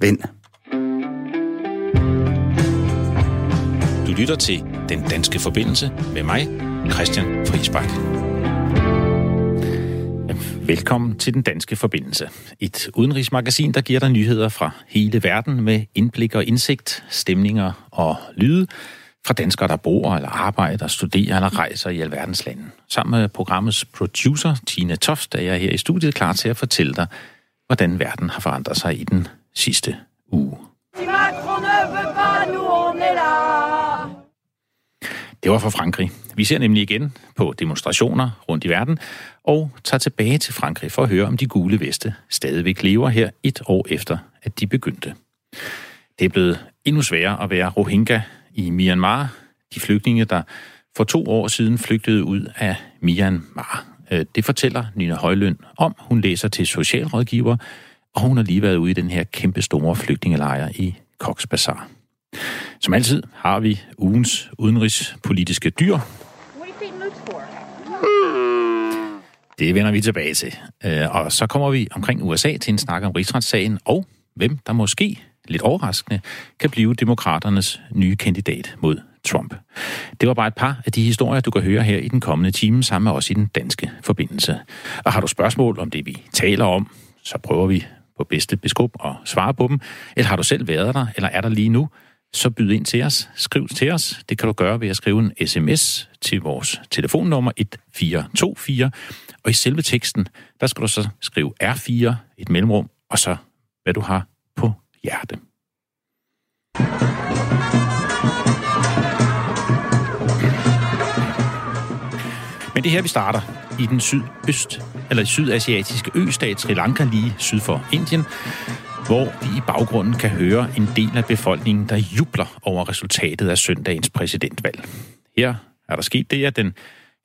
vind. Du lytter til Den Danske Forbindelse med mig, Christian Friisbak. Velkommen til Den Danske Forbindelse. Et udenrigsmagasin, der giver dig nyheder fra hele verden med indblik og indsigt, stemninger og lyde fra danskere, der bor eller arbejder, studerer eller rejser i alverdens lande. Sammen med programmets producer, Tina Toft, er jeg her i studiet klar til at fortælle dig, hvordan verden har forandret sig i den sidste uge. Det var fra Frankrig. Vi ser nemlig igen på demonstrationer rundt i verden, og tager tilbage til Frankrig for at høre, om de gule veste stadigvæk lever her et år efter, at de begyndte. Det er blevet endnu sværere at være Rohingya i Myanmar, de flygtninge, der for to år siden flygtede ud af Myanmar. Øh, det fortæller Nina Højløn om. Hun læser til socialrådgiver, og hun har lige været ude i den her kæmpe store flygtningelejr i Cox's Bazar. Som altid har vi ugens udenrigspolitiske dyr. Det vender vi tilbage til. Øh, og så kommer vi omkring USA til en snak om rigsretssagen, og hvem der måske, lidt overraskende, kan blive demokraternes nye kandidat mod Trump. Det var bare et par af de historier, du kan høre her i den kommende time, sammen med os i den danske forbindelse. Og har du spørgsmål om det, vi taler om, så prøver vi på bedste beskub og svare på dem. Eller har du selv været der, eller er der lige nu, så byd ind til os. Skriv til os. Det kan du gøre ved at skrive en sms til vores telefonnummer 1424. Og i selve teksten, der skal du så skrive R4, et mellemrum, og så hvad du har på hjerte. Men det er her, vi starter i den sydøst, eller sydasiatiske østat Sri Lanka lige syd for Indien, hvor vi i baggrunden kan høre en del af befolkningen, der jubler over resultatet af søndagens præsidentvalg. Her er der sket det, at den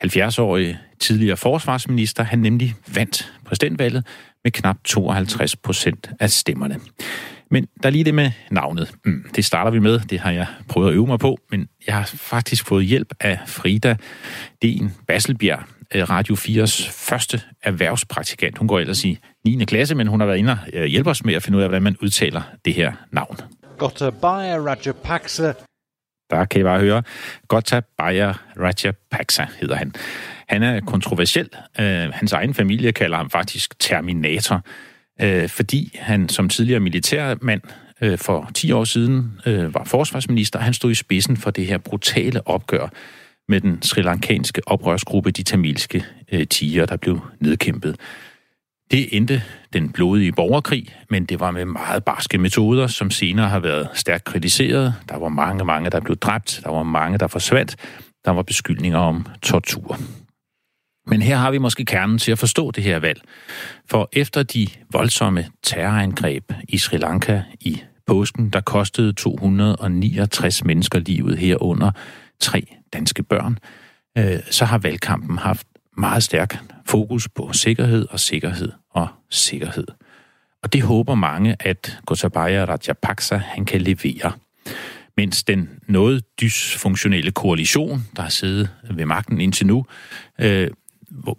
70-årige tidligere forsvarsminister, han nemlig vandt præsidentvalget med knap 52 procent af stemmerne. Men der er lige det med navnet. Mm, det starter vi med. Det har jeg prøvet at øve mig på, men jeg har faktisk fået hjælp af Frida Den Basselbjerg, Radio 4's første erhvervspraktikant. Hun går ellers i 9. klasse, men hun har været inde og øh, hjælpe os med at finde ud af, hvordan man udtaler det her navn. Gotabaya Rajapaksa. Der kan I bare høre. Gotabaya Rajapaksa hedder han. Han er kontroversiel. Øh, hans egen familie kalder ham faktisk Terminator øh, fordi han som tidligere militærmand øh, for 10 år siden øh, var forsvarsminister. Han stod i spidsen for det her brutale opgør med den sri lankanske oprørsgruppe, de tamilske øh, tiger, der blev nedkæmpet. Det endte den blodige borgerkrig, men det var med meget barske metoder, som senere har været stærkt kritiseret. Der var mange, mange, der blev dræbt. Der var mange, der forsvandt. Der var beskyldninger om tortur. Men her har vi måske kernen til at forstå det her valg. For efter de voldsomme terrorangreb i Sri Lanka i påsken, der kostede 269 mennesker livet herunder tre danske børn, øh, så har valgkampen haft meget stærk fokus på sikkerhed og sikkerhed og sikkerhed. Og det håber mange, at Gotabaya Rajapaksa han kan levere. Mens den noget dysfunktionelle koalition, der har siddet ved magten indtil nu, øh,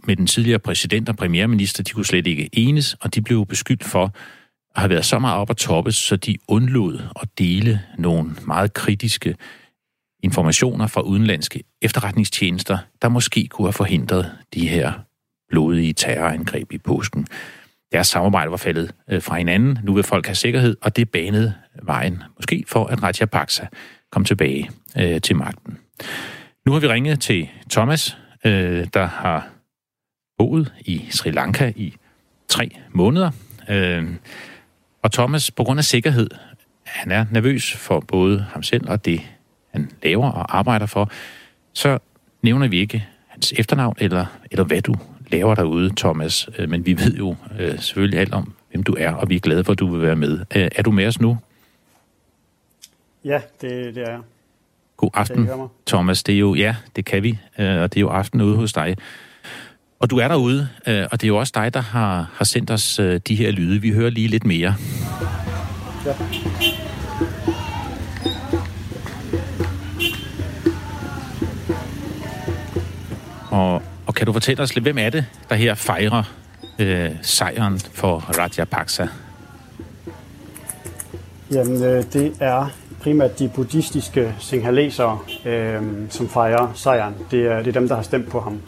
med den tidligere præsident og premierminister, de kunne slet ikke enes, og de blev beskyldt for at have været så meget op at toppe, så de undlod at dele nogle meget kritiske informationer fra udenlandske efterretningstjenester, der måske kunne have forhindret de her blodige terrorangreb i påsken. Deres samarbejde var faldet øh, fra hinanden. Nu vil folk have sikkerhed, og det banede vejen måske for, at Rajapaksa kom tilbage øh, til magten. Nu har vi ringet til Thomas, øh, der har boet i Sri Lanka i tre måneder. Øh, og Thomas, på grund af sikkerhed, han er nervøs for både ham selv og det, han laver og arbejder for, så nævner vi ikke hans efternavn eller, eller hvad du laver derude, Thomas. Øh, men vi ved jo øh, selvfølgelig alt om, hvem du er, og vi er glade for, at du vil være med. Øh, er du med os nu? Ja, det, det er jeg. God aften, Thomas. Det er jo, ja, det kan vi, øh, og det er jo aften ude hos dig. Og du er derude, øh, og det er jo også dig, der har, har sendt os øh, de her lyde. Vi hører lige lidt mere. Ja. Og, og kan du fortælle os lidt, hvem er det, der her fejrer øh, sejren for Rajapaksa? Jamen, øh, det er primært de buddhistiske singhalesere, øh, som fejrer sejren. Det er, det er dem, der har stemt på ham.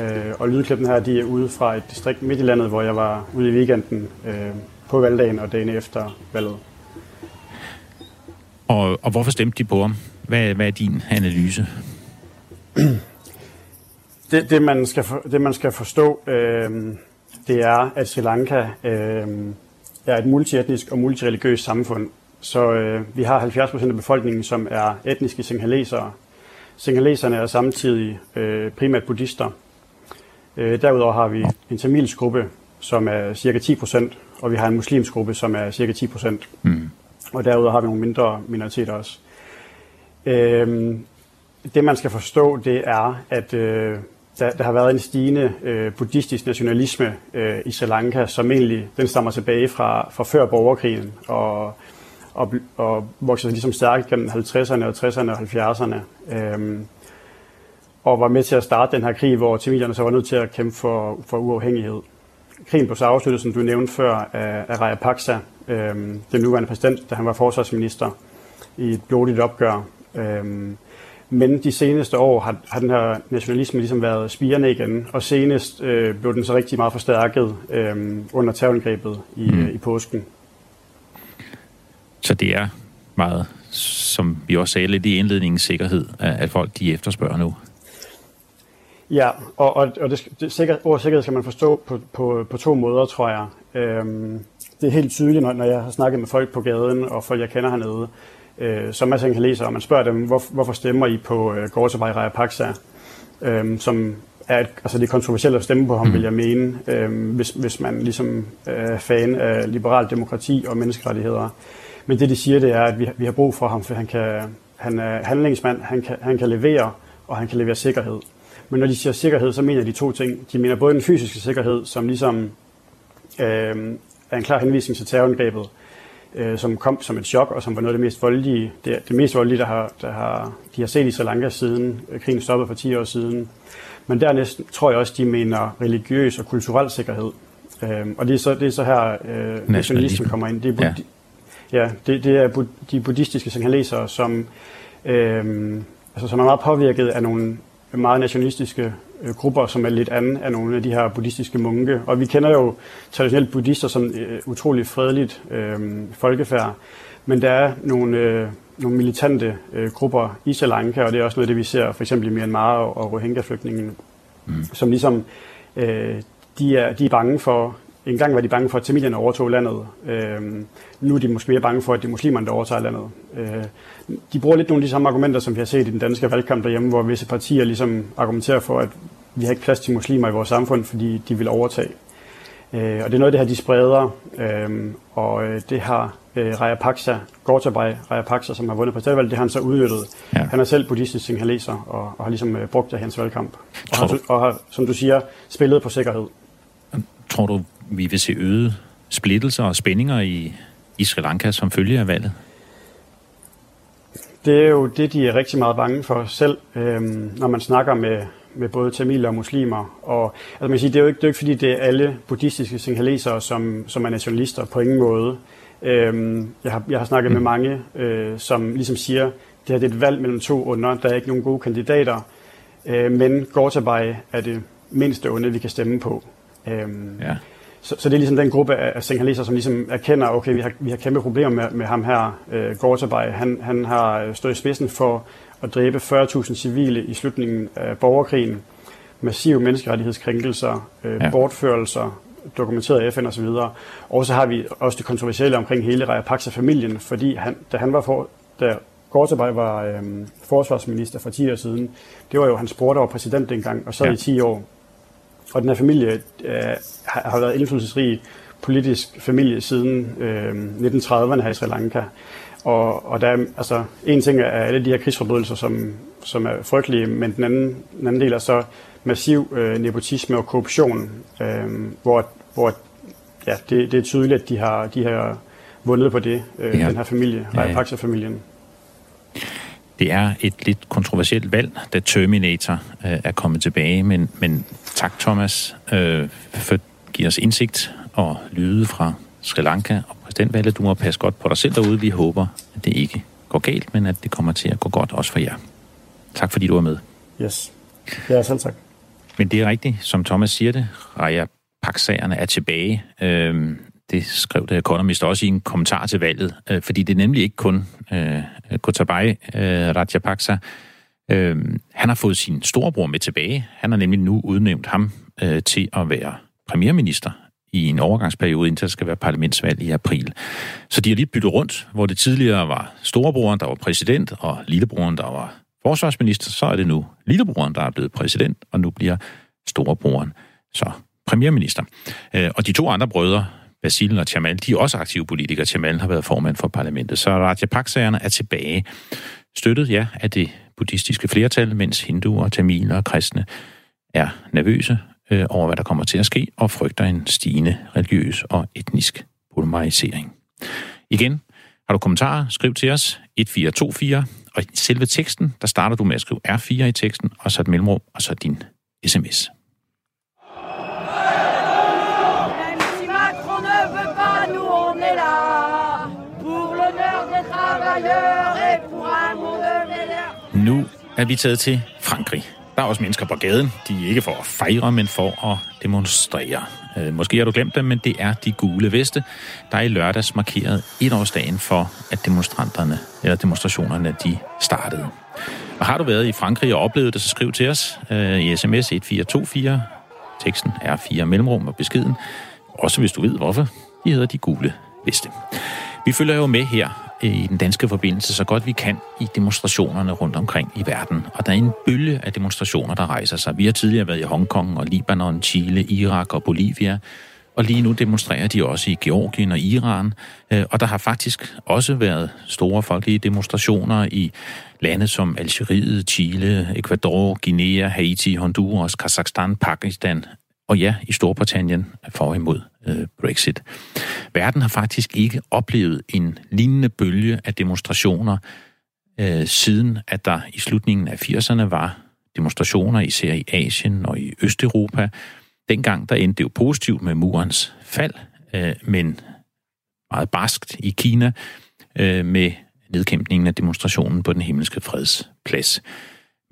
Øh, og lydklippen her, de er ude fra et distrikt midt i landet, hvor jeg var ude i weekenden øh, på valgdagen og dagen efter valget. Og, og hvorfor stemte de på ham? Hvad, hvad er din analyse? Det, det, man, skal for, det man skal forstå, øh, det er, at Sri Lanka øh, er et multietnisk og multireligiøst samfund. Så øh, vi har 70% af befolkningen, som er etniske singhalesere. Singhaleserne er samtidig øh, primært buddhister. Øh, derudover har vi en tamilsk gruppe, som er cirka 10%, og vi har en muslimsk gruppe, som er cirka 10%. Mm. Og derudover har vi nogle mindre minoriteter også. Øh, det man skal forstå, det er, at øh, der, der har været en stigende øh, buddhistisk nationalisme øh, i Sri Lanka, som egentlig den stammer tilbage fra, fra før borgerkrigen, og, og, og vokser sig ligesom stærkt gennem 50'erne og 60'erne og 70'erne. Øh, og var med til at starte den her krig, hvor tamilerne så var nødt til at kæmpe for, for uafhængighed. Krigen blev så afsluttet, som du nævnte før, af, af Rajapaksa, øh, den nuværende præsident, da han var forsvarsminister, i et blodigt opgør. Øh, men de seneste år har, har den her nationalisme ligesom været spirende igen, og senest øh, blev den så rigtig meget forstærket øh, under terrorangrebet i, mm. i påsken. Så det er meget, som vi også sagde lidt i indledningen, sikkerhed, at folk de efterspørger nu? Ja, og, og, og det, det sikker, ord sikkerhed skal man forstå på, på, på to måder, tror jeg. Øhm, det er helt tydeligt, når, når jeg har snakket med folk på gaden, og folk, jeg kender hernede, øh, som man kan læse, og man spørger dem, hvor, hvorfor stemmer I på øh, Gortabay Rajapaksa, øh, som er et, altså det er kontroversielt at stemme på ham, mm. vil jeg mene, øh, hvis, hvis man ligesom er fan af liberal demokrati og menneskerettigheder. Men det, de siger, det er, at vi, vi har brug for ham, for han, kan, han er handlingsmand, han kan, han kan levere, og han kan levere sikkerhed. Men når de siger sikkerhed, så mener de to ting. De mener både den fysiske sikkerhed, som ligesom øh, er en klar henvisning til terrorangrebet, øh, som kom som et chok, og som var noget af det mest voldelige, det, det mest voldelige, der har, der har, de har set i Sri Lanka siden øh, krigen stoppede for 10 år siden. Men dernæst tror jeg også, de mener religiøs og kulturel sikkerhed. Øh, og det er så, det er så her, øh, nationalismen kommer ind. Det er, ja. ja, det, det er de buddhistiske singhalesere, som, øh, altså, som er meget påvirket af nogle meget nationalistiske øh, grupper, som er lidt anden af nogle af de her buddhistiske munke. Og vi kender jo traditionelt buddhister som øh, utrolig fredeligt øh, folkefærd, men der er nogle, øh, nogle militante øh, grupper i Sri Lanka, og det er også noget det, vi ser for eksempel i Myanmar og, og Rohingya-flygtningen, mm. som ligesom øh, de, er, de er bange for en gang var de bange for, at tamilierne overtog landet. Øh, nu er de måske mere bange for, at det er muslimerne, der overtager landet. Øh, de bruger lidt nogle af de samme argumenter, som vi har set i den danske valgkamp derhjemme, hvor visse partier ligesom argumenterer for, at vi har ikke plads til muslimer i vores samfund, fordi de vil overtage. Øh, og det er noget af det her, de spreder, øh, og øh, det har øh, Rajapaksa, Gortabay Rajapaksa, som har vundet præsidentvalget, det har han så udnyttet. Ja. Han er selv buddhistisk singaleser, og, og har ligesom øh, brugt det i hans valgkamp. Og har, og har, som du siger, spillet på sikkerhed. Tror du, vi vil se øget splittelser og spændinger i, i Sri Lanka som følge af valget? Det er jo det, de er rigtig meget bange for selv, øhm, når man snakker med, med både tamiler og muslimer. Og altså man siger, det, er jo ikke, det er jo ikke, fordi det er alle buddhistiske singhalesere, som, som er nationalister på ingen måde. Øhm, jeg, har, jeg har snakket mm. med mange, øh, som ligesom siger, det her det er et valg mellem to under, der er ikke nogen gode kandidater, øh, men Gortabay er det mindste onde, vi kan stemme på. Øhm, ja. Så, så det er ligesom den gruppe af, af singhalesere, som ligesom erkender, okay, vi har, vi har kæmpe problemer med, med ham her, øh, Gortabay. Han, han har stået i spidsen for at dræbe 40.000 civile i slutningen af borgerkrigen. Massive menneskerettighedskrænkelser, øh, ja. bortførelser, dokumenteret af FN osv. Og så har vi også det kontroversielle omkring hele Rajapaksa-familien, fordi han, da han var for, da Gortabay var øh, forsvarsminister for 10 år siden, det var jo hans bror, der var præsident dengang, og så ja. i 10 år. Og den her familie øh, har været indflydelsesrig politisk familie siden øh, 1930'erne her i Sri Lanka. Og, og der er, altså, en ting er alle de her krigsforbrydelser, som, som er frygtelige, men den anden, den anden del er så massiv øh, nepotisme og korruption, øh, hvor, hvor ja, det, det er tydeligt, at de har, de har vundet på det, øh, ja. den her familie, ja, ja. familien Det er et lidt kontroversielt valg, da Terminator øh, er kommet tilbage, men, men tak Thomas øh, for at give os indsigt og lyde fra Sri Lanka og præsidentvalget. Du må passe godt på dig selv derude. Vi håber, at det ikke går galt, men at det kommer til at gå godt også for jer. Tak fordi du var med. Yes. Ja, selv tak. Men det er rigtigt, som Thomas siger det. Raja Paksagerne er tilbage. Øhm, det skrev The Economist også i en kommentar til valget, øh, fordi det er nemlig ikke kun øh, Gotabaya øh, Rajapaksa. Øh, han har fået sin storebror med tilbage. Han har nemlig nu udnævnt ham øh, til at være premierminister i en overgangsperiode, indtil der skal være parlamentsvalg i april. Så de har lige byttet rundt, hvor det tidligere var storebroren, der var præsident, og lillebroren, der var forsvarsminister, så er det nu lillebroren, der er blevet præsident, og nu bliver storebroren så premierminister. Øh, og de to andre brødre, Basil og Chamal, de er også aktive politikere. Chamal har været formand for parlamentet. Så Rajapaksaerne er tilbage. Støttet, ja, af det buddhistiske flertal, mens hinduer, tamiler og kristne er nervøse øh, over, hvad der kommer til at ske, og frygter en stigende religiøs og etnisk polarisering. Igen, har du kommentarer, skriv til os 1424, og i selve teksten, der starter du med at skrive R4 i teksten, og så et mellemrum, og så din sms. Nu er vi taget til Frankrig. Der er også mennesker på gaden. De er ikke for at fejre, men for at demonstrere. Øh, måske har du glemt dem, men det er de gule veste, der i lørdags markerede etårsdagen for, at demonstranterne, eller demonstrationerne, de startede. Og har du været i Frankrig og oplevet det, så skriv til os øh, i sms 1424. Teksten er fire mellemrum og beskeden. Også hvis du ved, hvorfor de hedder de gule veste. Vi følger jo med her i den danske forbindelse så godt vi kan i demonstrationerne rundt omkring i verden. Og der er en bølge af demonstrationer, der rejser sig. Vi har tidligere været i Hongkong og Libanon, Chile, Irak og Bolivia. Og lige nu demonstrerer de også i Georgien og Iran. Øh, og der har faktisk også været store folkelige demonstrationer i lande som Algeriet, Chile, Ecuador, Guinea, Haiti, Honduras, Kazakhstan, Pakistan og ja, i Storbritannien for imod øh, Brexit. Verden har faktisk ikke oplevet en lignende bølge af demonstrationer, øh, siden at der i slutningen af 80'erne var demonstrationer især i Asien og i Østeuropa. Dengang der endte det jo positivt med murens fald, øh, men meget barskt i Kina øh, med nedkæmpningen af demonstrationen på den himmelske fredsplads.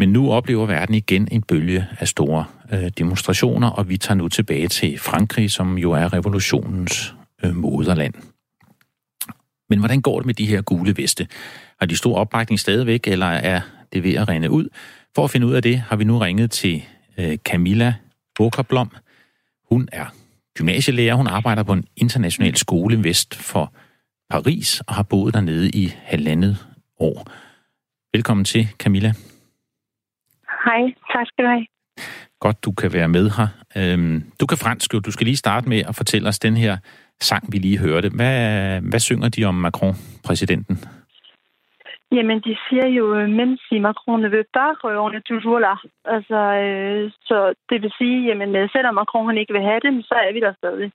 Men nu oplever verden igen en bølge af store øh, demonstrationer, og vi tager nu tilbage til Frankrig, som jo er revolutionens øh, moderland. Men hvordan går det med de her gule veste? Har de stor opbakning stadigvæk, eller er det ved at rende ud? For at finde ud af det, har vi nu ringet til øh, Camilla Åkerblom. Hun er gymnasielærer. Hun arbejder på en international skole vest for Paris og har boet dernede i halvandet år. Velkommen til, Camilla. Hej, tak skal du have. Godt, du kan være med her. Øhm, du kan fransk, du skal lige starte med at fortælle os den her sang, vi lige hørte. Hvad, hvad synger de om Macron, præsidenten? Jamen, de siger jo, øh, men si Macron ne veut pas, on est toujours là. Altså, øh, så det vil sige, jamen, øh, selvom Macron han ikke vil have det, så er vi der stadig.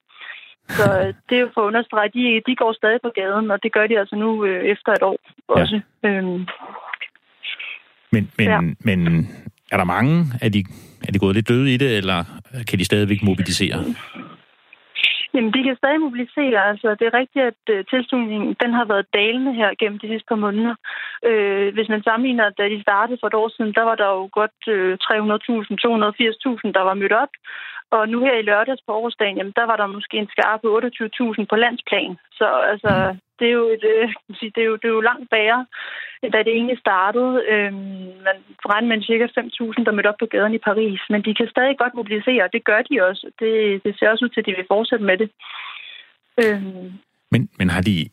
Så det er jo for at understrege, de, de går stadig på gaden, og det gør de altså nu øh, efter et år også. Ja. Øhm, men, men, ja. men er der mange? Er de, er de gået lidt døde i det, eller kan de stadigvæk mobilisere? Jamen, de kan stadig mobilisere. Altså, det er rigtigt, at uh, tilslutningen den har været dalende her gennem de sidste par måneder. Uh, hvis man sammenligner, da de startede for et år siden, der var der jo godt uh, 300.000, 280.000, der var mødt op. Og nu her i lørdags på årsdagen, jamen, der var der måske en skarpe 28.000 på landsplan. Så altså, det er jo, et, øh, det er jo, det er jo langt bære, da det egentlig startede. Øhm, man regner med cirka 5.000, der mødte op på gaden i Paris. Men de kan stadig godt mobilisere, og det gør de også. Det, det ser også ud til, at de vil fortsætte med det. Øhm. Men, men har de...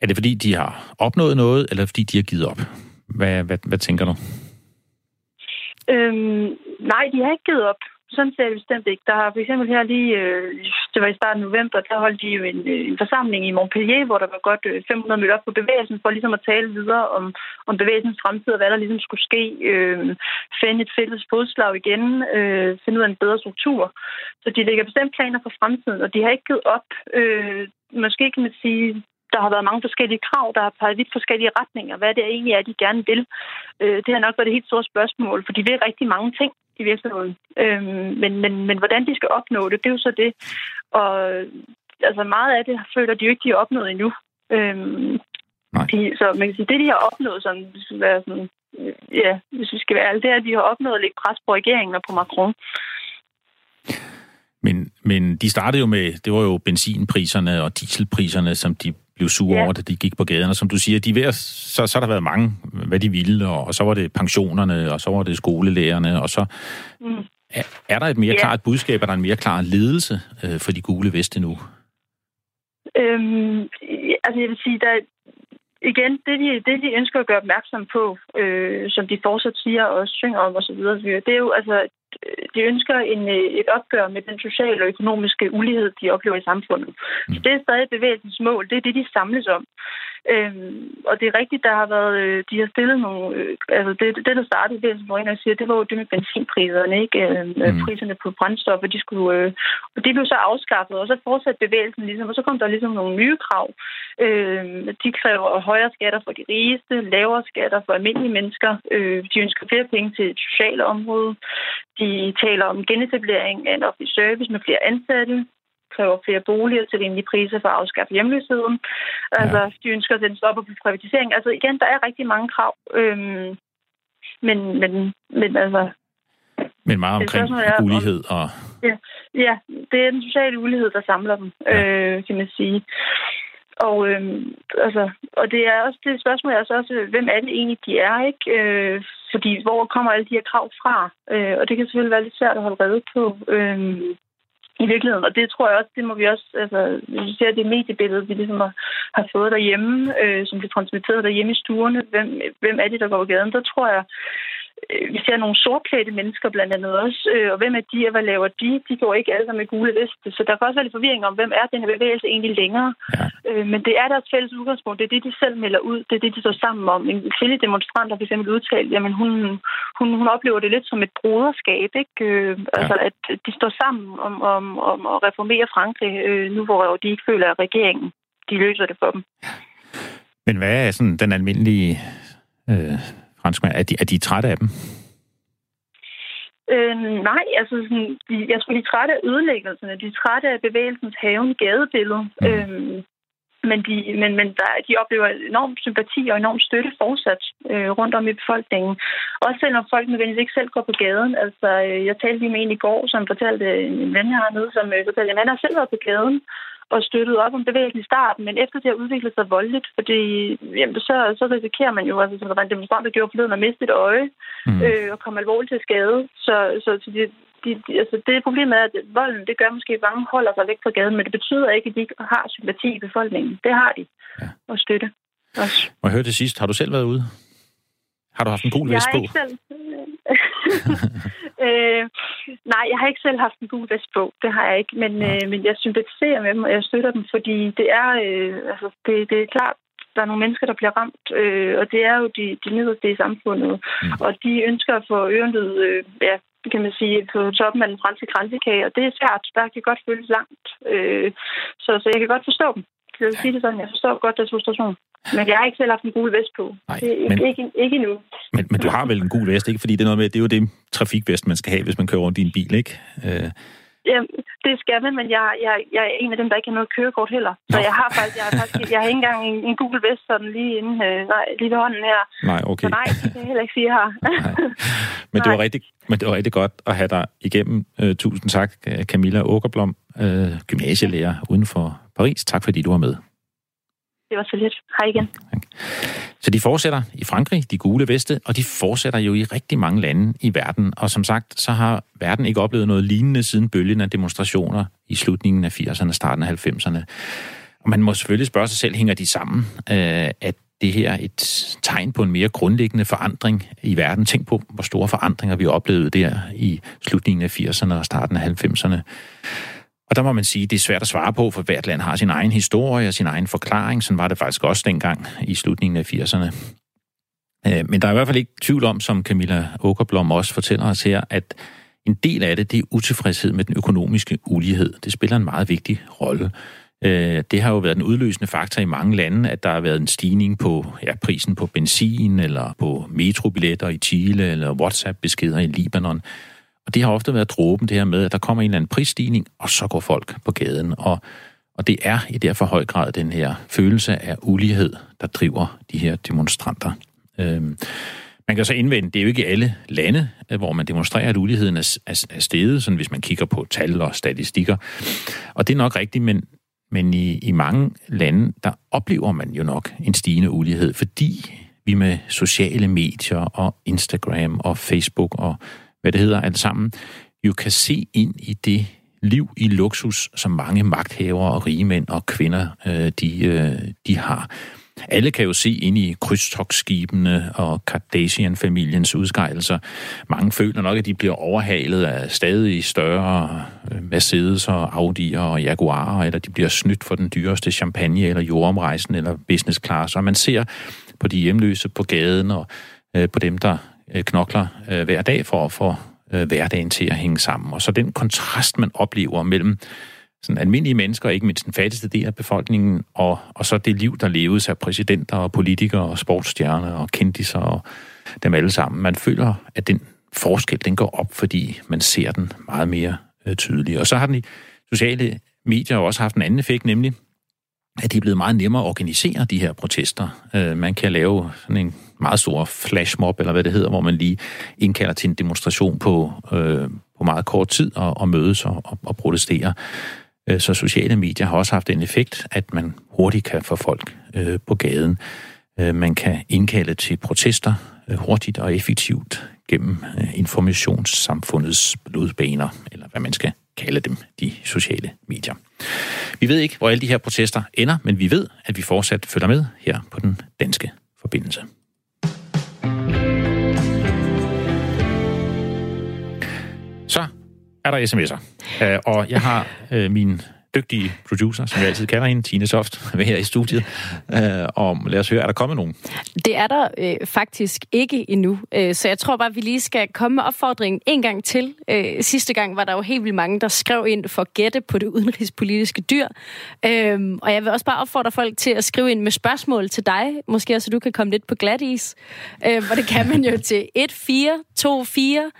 Er det fordi, de har opnået noget, eller fordi de har givet op? Hvad, hvad, hvad tænker du? Øhm, nej, de har ikke givet op. Sådan ser det bestemt ikke. Der har for eksempel her lige, øh, det var i starten af november, der holdt de jo en, øh, en forsamling i Montpellier, hvor der var godt øh, 500 mødt op på bevægelsen, for ligesom at tale videre om, om bevægelsens fremtid og hvad der ligesom skulle ske. Øh, finde et fælles fodslag igen, øh, finde ud af en bedre struktur. Så de lægger bestemt planer for fremtiden, og de har ikke givet op. Øh, måske kan man sige, der har været mange forskellige krav, der har peget vidt forskellige retninger. Hvad det egentlig er, de gerne vil. Øh, det har nok været det helt store spørgsmål, for de vil rigtig mange ting i virksomheden. Øhm, men, men, men hvordan de skal opnå det, det er jo så det. Og altså meget af det føler de jo ikke, de har opnået endnu. Øhm, Nej. De, så man kan sige, det de har opnået, sådan, være sådan, ja, hvis vi skal være ærlige, det er, at de har opnået at lægge pres på regeringen og på Macron. Men, men de startede jo med, det var jo benzinpriserne og dieselpriserne, som de blev sure ja. over, da de gik på gaden. Og som du siger, de ved, så, så har der været mange, hvad de ville, og, og så var det pensionerne, og så var det skolelærerne, og så mm. er, er der et mere ja. klart budskab, er der en mere klar ledelse øh, for de gule veste nu? Øhm, altså jeg vil sige, der, igen, det de, det de ønsker at gøre opmærksom på, øh, som de fortsat siger og synger om osv., det er jo altså, de ønsker en, et opgør med den sociale og økonomiske ulighed, de oplever i samfundet. Så det er stadig bevægelsens mål. Det er det, de samles om. Øhm, og det er rigtigt, der har været, øh, de har stillet nogle, øh, altså det, det der startede det, som Marina siger, det var jo det med benzinpriserne, ikke? Øh, mm. Priserne på brændstof, og de skulle, øh, og de blev så afskaffet, og så fortsatte bevægelsen ligesom, og så kom der ligesom nogle nye krav. Øh, de kræver højere skatter for de rigeste, lavere skatter for almindelige mennesker, øh, de ønsker flere penge til et sociale område, de taler om genetablering af en offentlig service med flere ansatte, kræver flere boliger til rimelige priser for at afskaffe hjemløsheden. Altså, ja. de ønsker at sætte stopper på privatisering. Altså igen, der er rigtig mange krav. Øhm, men, men, men altså... Men meget omkring er, ulighed og... Ja, ja, det er den sociale ulighed, der samler dem, ja. øh, kan man sige. Og, øhm, altså, og det er også det spørgsmål er altså også, hvem er det egentlig, de er, ikke? Øh, fordi hvor kommer alle de her krav fra? Øh, og det kan selvfølgelig være lidt svært at holde redde på. Øh, i virkeligheden. Og det tror jeg også, det må vi også, altså, hvis vi ser det mediebillede, vi ligesom har, har fået derhjemme, øh, som bliver transmitteret derhjemme i stuerne, hvem, hvem er det, der går på gaden, der tror jeg, vi ser nogle sortklædte mennesker blandt andet også, øh, og hvem er de, og hvad laver de? De går ikke alle sammen med gule veste, så der kan også være lidt forvirring om, hvem er den her bevægelse egentlig længere. Ja. Øh, men det er deres fælles udgangspunkt, det er det, de selv melder ud, det er det, de står sammen om. En kvindelig demonstrant har for eksempel udtalt, jamen hun, hun, hun oplever det lidt som et broderskab, ikke? Øh, ja. Altså at de står sammen om, om, om at reformere Frankrig, øh, nu hvor de ikke føler, at regeringen de løser det for dem. Men hvad er sådan den almindelige øh, franskmænd? Er de, er de trætte af dem? Øh, nej, altså sådan, de, jeg tror, de er trætte af ødelæggelserne. De er trætte af bevægelsens haven gadebillede. Mm. Øhm, men de, men, men der, de oplever enorm sympati og enorm støtte fortsat øh, rundt om i befolkningen. Også selvom folk nødvendigvis ikke selv går på gaden. Altså, øh, jeg talte lige med en i går, som fortalte en ven, jeg har nede, som øh, fortalte, at han har selv været på gaden og støttet op om bevægelsen i starten, men efter det har udviklet sig voldeligt, fordi jamen, så, så risikerer man jo, altså som der var en demonstrant, der gjorde forleden, at miste et øje mm. øh, og komme alvorligt til skade. Så, så, så de, de, de, altså det problemet er, at volden, det gør måske, at mange holder sig væk fra gaden, men det betyder ikke, at de ikke har sympati i befolkningen. Det har de. Ja. Og støtte også. Må jeg høre til sidst, har du selv været ude? Har du haft en gul vest på? Ikke selv. øh, nej, jeg har ikke selv haft en gul vest på. Det har jeg ikke. Men, øh, men jeg sympatiserer med dem, og jeg støtter dem, fordi det er, øh, altså, det, det er klart, der er nogle mennesker, der bliver ramt, øh, og det er jo de, de nederste i samfundet. Mm. Og de ønsker at få ørenlyd, øh, ja, kan man sige, på toppen af den franske kransekage, og det er svært. Der kan godt føles langt. Øh, så, så jeg kan godt forstå dem. Jeg vil sige det sådan, jeg forstår godt deres frustration. Men jeg har ikke selv haft en gul vest på. Nej, det er men, ikke, ikke endnu. Men, men du har vel en gul vest, ikke? Fordi det er, noget med, det er jo det trafikvest, man skal have, hvis man kører rundt i en bil, ikke? Øh. Ja, det skal man, men jeg, jeg, jeg er en af dem, der ikke har noget kørekort heller. Så Nå. jeg har faktisk, jeg har faktisk, jeg har ikke engang en, en gul vest sådan lige inde, øh, nej, lige ved hånden her. Nej, okay. Så nej, det kan jeg heller ikke sige, jeg har. men, det var rigtig, men det var rigtig godt at have dig igennem. Uh, tusind tak, Camilla Åkerblom, uh, gymnasielærer uden for Paris. Tak fordi du var med. Det var så lidt. Hej igen. Så de fortsætter i Frankrig, de gule veste, og de fortsætter jo i rigtig mange lande i verden. Og som sagt, så har verden ikke oplevet noget lignende siden bølgen af demonstrationer i slutningen af 80'erne og starten af 90'erne. Og man må selvfølgelig spørge sig selv, hænger de sammen? Øh, at det her et tegn på en mere grundlæggende forandring i verden. Tænk på, hvor store forandringer vi oplevede der i slutningen af 80'erne og starten af 90'erne. Og der må man sige, at det er svært at svare på, for hvert land har sin egen historie og sin egen forklaring. Sådan var det faktisk også dengang i slutningen af 80'erne. Øh, men der er i hvert fald ikke tvivl om, som Camilla Åkerblom også fortæller os her, at en del af det, det er utilfredshed med den økonomiske ulighed. Det spiller en meget vigtig rolle. Øh, det har jo været en udløsende faktor i mange lande, at der har været en stigning på ja, prisen på benzin, eller på metrobilletter i Chile, eller WhatsApp-beskeder i Libanon. Og det har ofte været dråben, det her med, at der kommer en eller anden prisstigning, og så går folk på gaden. Og, Og det er i derfor høj grad den her følelse af ulighed, der driver de her demonstranter. Øhm, man kan så indvende, det er jo ikke alle lande, øh, hvor man demonstrerer, at uligheden er, er, er steget, sådan hvis man kigger på tal og statistikker. Og det er nok rigtigt, men, men i, i mange lande, der oplever man jo nok en stigende ulighed, fordi vi med sociale medier og Instagram og Facebook og hvad det hedder alt sammen, jo kan se ind i det liv i luksus, som mange magthavere og rige mænd og kvinder, øh, de, øh, de har. Alle kan jo se ind i krydstogsskibene og Kardashian-familiens udskejelser. Mange føler nok, at de bliver overhalet af stadig større øh, Mercedes og Audi'er og Jaguarer, eller de bliver snydt for den dyreste champagne eller jordomrejsen eller business class. Og man ser på de hjemløse på gaden og øh, på dem, der Øh, knokler øh, hver dag for at få øh, hverdagen til at hænge sammen. Og så den kontrast, man oplever mellem sådan almindelige mennesker, ikke mindst den fattigste del af befolkningen, og, og så det liv, der leves af præsidenter og politikere og sportsstjerner og kendiser og dem alle sammen. Man føler, at den forskel, den går op, fordi man ser den meget mere øh, tydeligt. Og så har den i sociale medier også haft en anden effekt, nemlig at det er blevet meget nemmere at organisere de her protester. Øh, man kan lave sådan en meget stor flashmob, eller hvad det hedder, hvor man lige indkalder til en demonstration på, øh, på meget kort tid og, og mødes og, og, og protestere. Øh, så sociale medier har også haft en effekt, at man hurtigt kan få folk øh, på gaden. Øh, man kan indkalde til protester øh, hurtigt og effektivt gennem informationssamfundets blodbaner, eller hvad man skal kalde dem, de sociale medier. Vi ved ikke, hvor alle de her protester ender, men vi ved, at vi fortsat følger med her på den danske forbindelse. Så er der sms'er. Øh, og jeg har øh, min dygtige producer, som jeg altid kalder hende, Tine Soft, her i studiet. Øh, og lad os høre, er der kommet nogen? Det er der øh, faktisk ikke endnu. Øh, så jeg tror bare, vi lige skal komme med opfordringen en gang til. Øh, sidste gang var der jo helt vildt mange, der skrev ind for at gætte på det udenrigspolitiske dyr. Øh, og jeg vil også bare opfordre folk til at skrive ind med spørgsmål til dig, måske så du kan komme lidt på glat is. Øh, hvor det kan man jo til 1424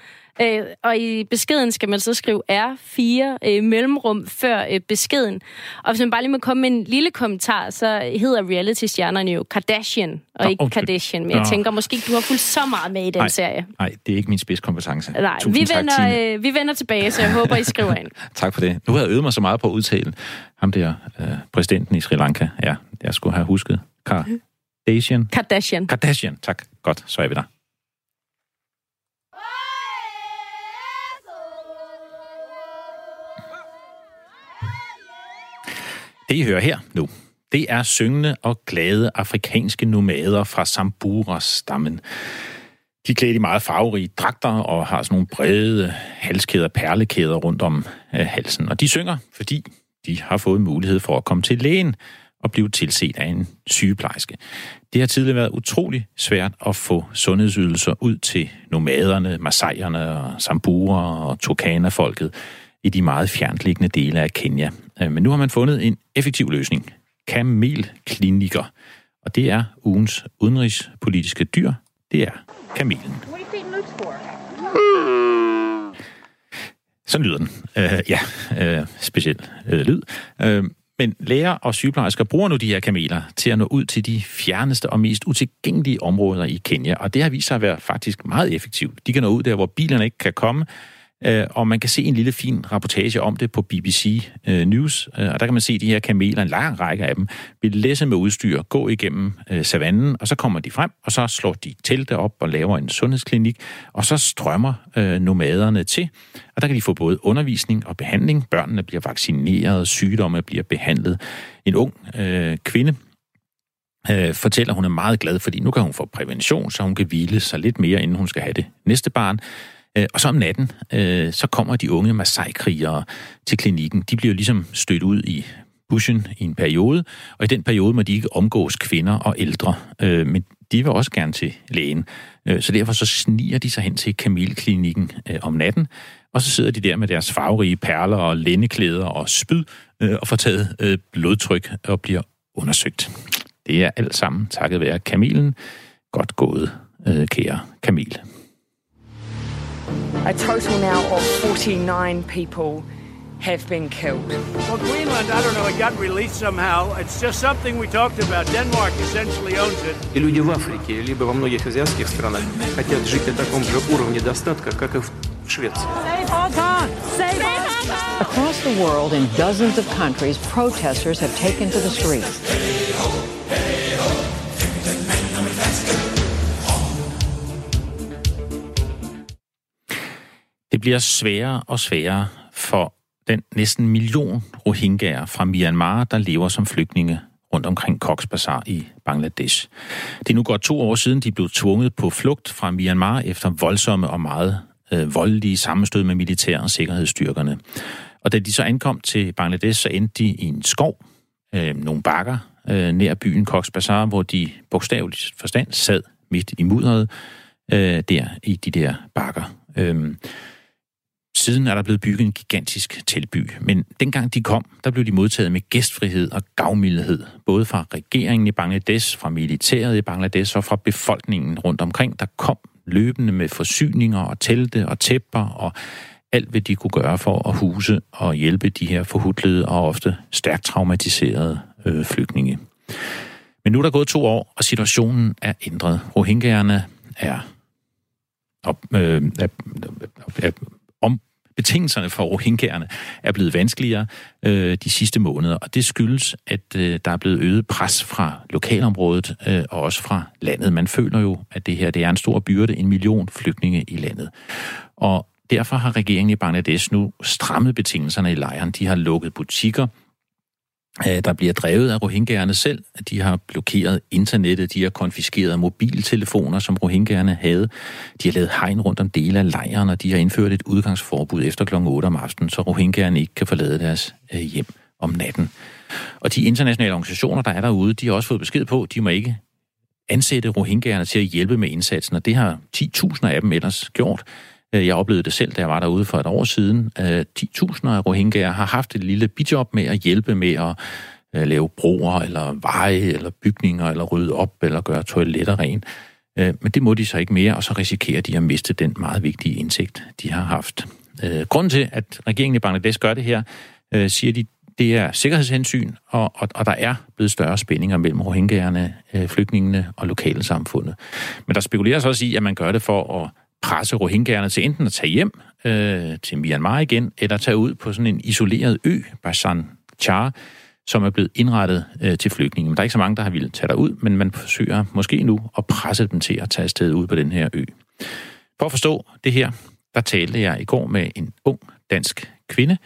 Øh, og i beskeden skal man så skrive R4 øh, mellemrum før øh, beskeden. Og hvis man bare lige må komme med en lille kommentar, så hedder reality-stjernerne jo Kardashian, og Nå, ikke okay. Kardashian. Men jeg Nå. tænker måske, du har fulgt så meget med i den Ej, serie. Nej, det er ikke min spidskompetence. Nej, vi vender, øh, vi vender tilbage, så jeg håber, I skriver ind. tak for det. Nu har jeg øvet mig så meget på at udtale ham der, øh, præsidenten i Sri Lanka. Ja, jeg skulle have husket. Kardashian. Kardashian. Kardashian, tak. Godt, så er vi der. Det, I hører her nu, det er syngende og glade afrikanske nomader fra Sambura-stammen. De er klædt i meget farverige dragter og har sådan nogle brede halskæder, perlekæder rundt om øh, halsen. Og de synger, fordi de har fået mulighed for at komme til lægen og blive tilset af en sygeplejerske. Det har tidligere været utrolig svært at få sundhedsydelser ud til nomaderne, masajerne og sambura og Turkana-folket i de meget fjernliggende dele af Kenya. Øh, men nu har man fundet en effektiv løsning. Kamelklinikker. Og det er ugens udenrigspolitiske dyr. Det er kamelen. Sådan lyder den. Uh, ja, uh, speciel uh, lyd. Uh, men læger og sygeplejersker bruger nu de her kameler til at nå ud til de fjerneste og mest utilgængelige områder i Kenya, og det har vist sig at være faktisk meget effektivt. De kan nå ud der, hvor bilerne ikke kan komme, Øh, Øh, og man kan se en lille fin rapportage om det på BBC øh, News, øh, og der kan man se de her kameler, en lang række af dem, vil læse med udstyr, gå igennem savannen, og så kommer de frem, og så slår de telte op og laver en sundhedsklinik, og så strømmer nomaderne til, og der kan de få både undervisning og behandling. Børnene bliver vaccineret, sygdomme bliver behandlet. En ung øh, kvinde, øh, fortæller, at hun er meget glad, fordi nu kan hun få prævention, så hun kan hvile sig lidt mere, inden hun skal have det næste barn. Øh, og så om natten, øh, så kommer de unge Masai-krigere til klinikken. De bliver ligesom stødt ud i bushen i en periode, og i den periode må de ikke omgås kvinder og ældre, øh, men de vil også gerne til lægen. Så derfor så sniger de sig hen til Kamilklinikken om natten, og så sidder de der med deres farverige perler og lændeklæder og spyd og får taget blodtryk og bliver undersøgt. Det er alt sammen takket være kamelen. Godt gået, kære kamel. A total now of 49 people have been killed. Well, Greenland, I don't know, it got released somehow. It's just something we talked about. Denmark essentially owns it. И люди в Африке, либо во многих азиатских странах хотят жить на таком же уровне достатка, как и в Швеции. Across the world, in dozens of countries, protesters have taken to the streets. Det bliver sværere og sværere for den næsten million rohingyaer fra Myanmar, der lever som flygtninge rundt omkring Cox's Bazar i Bangladesh. Det er nu godt to år siden, de blev tvunget på flugt fra Myanmar efter voldsomme og meget øh, voldelige sammenstød med militære og sikkerhedsstyrkerne. Og da de så ankom til Bangladesh, så endte de i en skov, øh, nogle bakker øh, nær byen Cox's Bazar, hvor de bogstaveligt forstand sad midt i mudderet øh, der i de der bakker. Øh, Siden er der blevet bygget en gigantisk teltby, men dengang de kom, der blev de modtaget med gæstfrihed og gavmildhed, både fra regeringen i Bangladesh, fra militæret i Bangladesh og fra befolkningen rundt omkring, der kom løbende med forsyninger og telte og tæpper og alt, hvad de kunne gøre for at huse og hjælpe de her forhudlede og ofte stærkt traumatiserede øh, flygtninge. Men nu er der gået to år, og situationen er ændret. Rohingyaerne er, op, øh, er, er om, betingelserne for rohingyerne er blevet vanskeligere øh, de sidste måneder, og det skyldes, at øh, der er blevet øget pres fra lokalområdet øh, og også fra landet. Man føler jo, at det her det er en stor byrde, en million flygtninge i landet. Og derfor har regeringen i Bangladesh nu strammet betingelserne i lejren. De har lukket butikker, Øh, der bliver drevet af rohingyerne selv. De har blokeret internettet, de har konfiskeret mobiltelefoner, som rohingyerne havde. De har lavet hegn rundt om dele af lejren, og de har indført et udgangsforbud efter kl. 8 om aftenen, så rohingyerne ikke kan forlade deres øh, hjem om natten. Og de internationale organisationer, der er derude, de har også fået besked på, at de må ikke ansætte rohingyerne til at hjælpe med indsatsen, og det har 10.000 af dem ellers gjort. Øh, jeg oplevede det selv, da jeg var derude for et år siden. Øh, 10.000 af rohingyaer har haft et lille bijob med at hjælpe med at øh, lave broer, eller veje, eller bygninger, eller rydde op, eller gøre toiletter rent. Men det må de så ikke mere, og så risikerer de at miste den meget vigtige indsigt, de har haft. Grunden til, at regeringen i Bangladesh gør det her, siger de, det er sikkerhedshensyn, og, og, og der er blevet større spændinger mellem rohingyerne, flygtningene og lokale samfundet. Men der spekuleres også i, at man gør det for at presse rohingyerne til enten at tage hjem øh, til Myanmar igen, eller tage ud på sådan en isoleret ø, Basan Char, som er blevet indrettet øh, til flygtninge. Men der er ikke så mange, der har ville tage derud, men man forsøger måske nu at presse dem til at tage afsted ud på den her ø. For at forstå det her, der talte jeg i går med en ung dansk kvinde,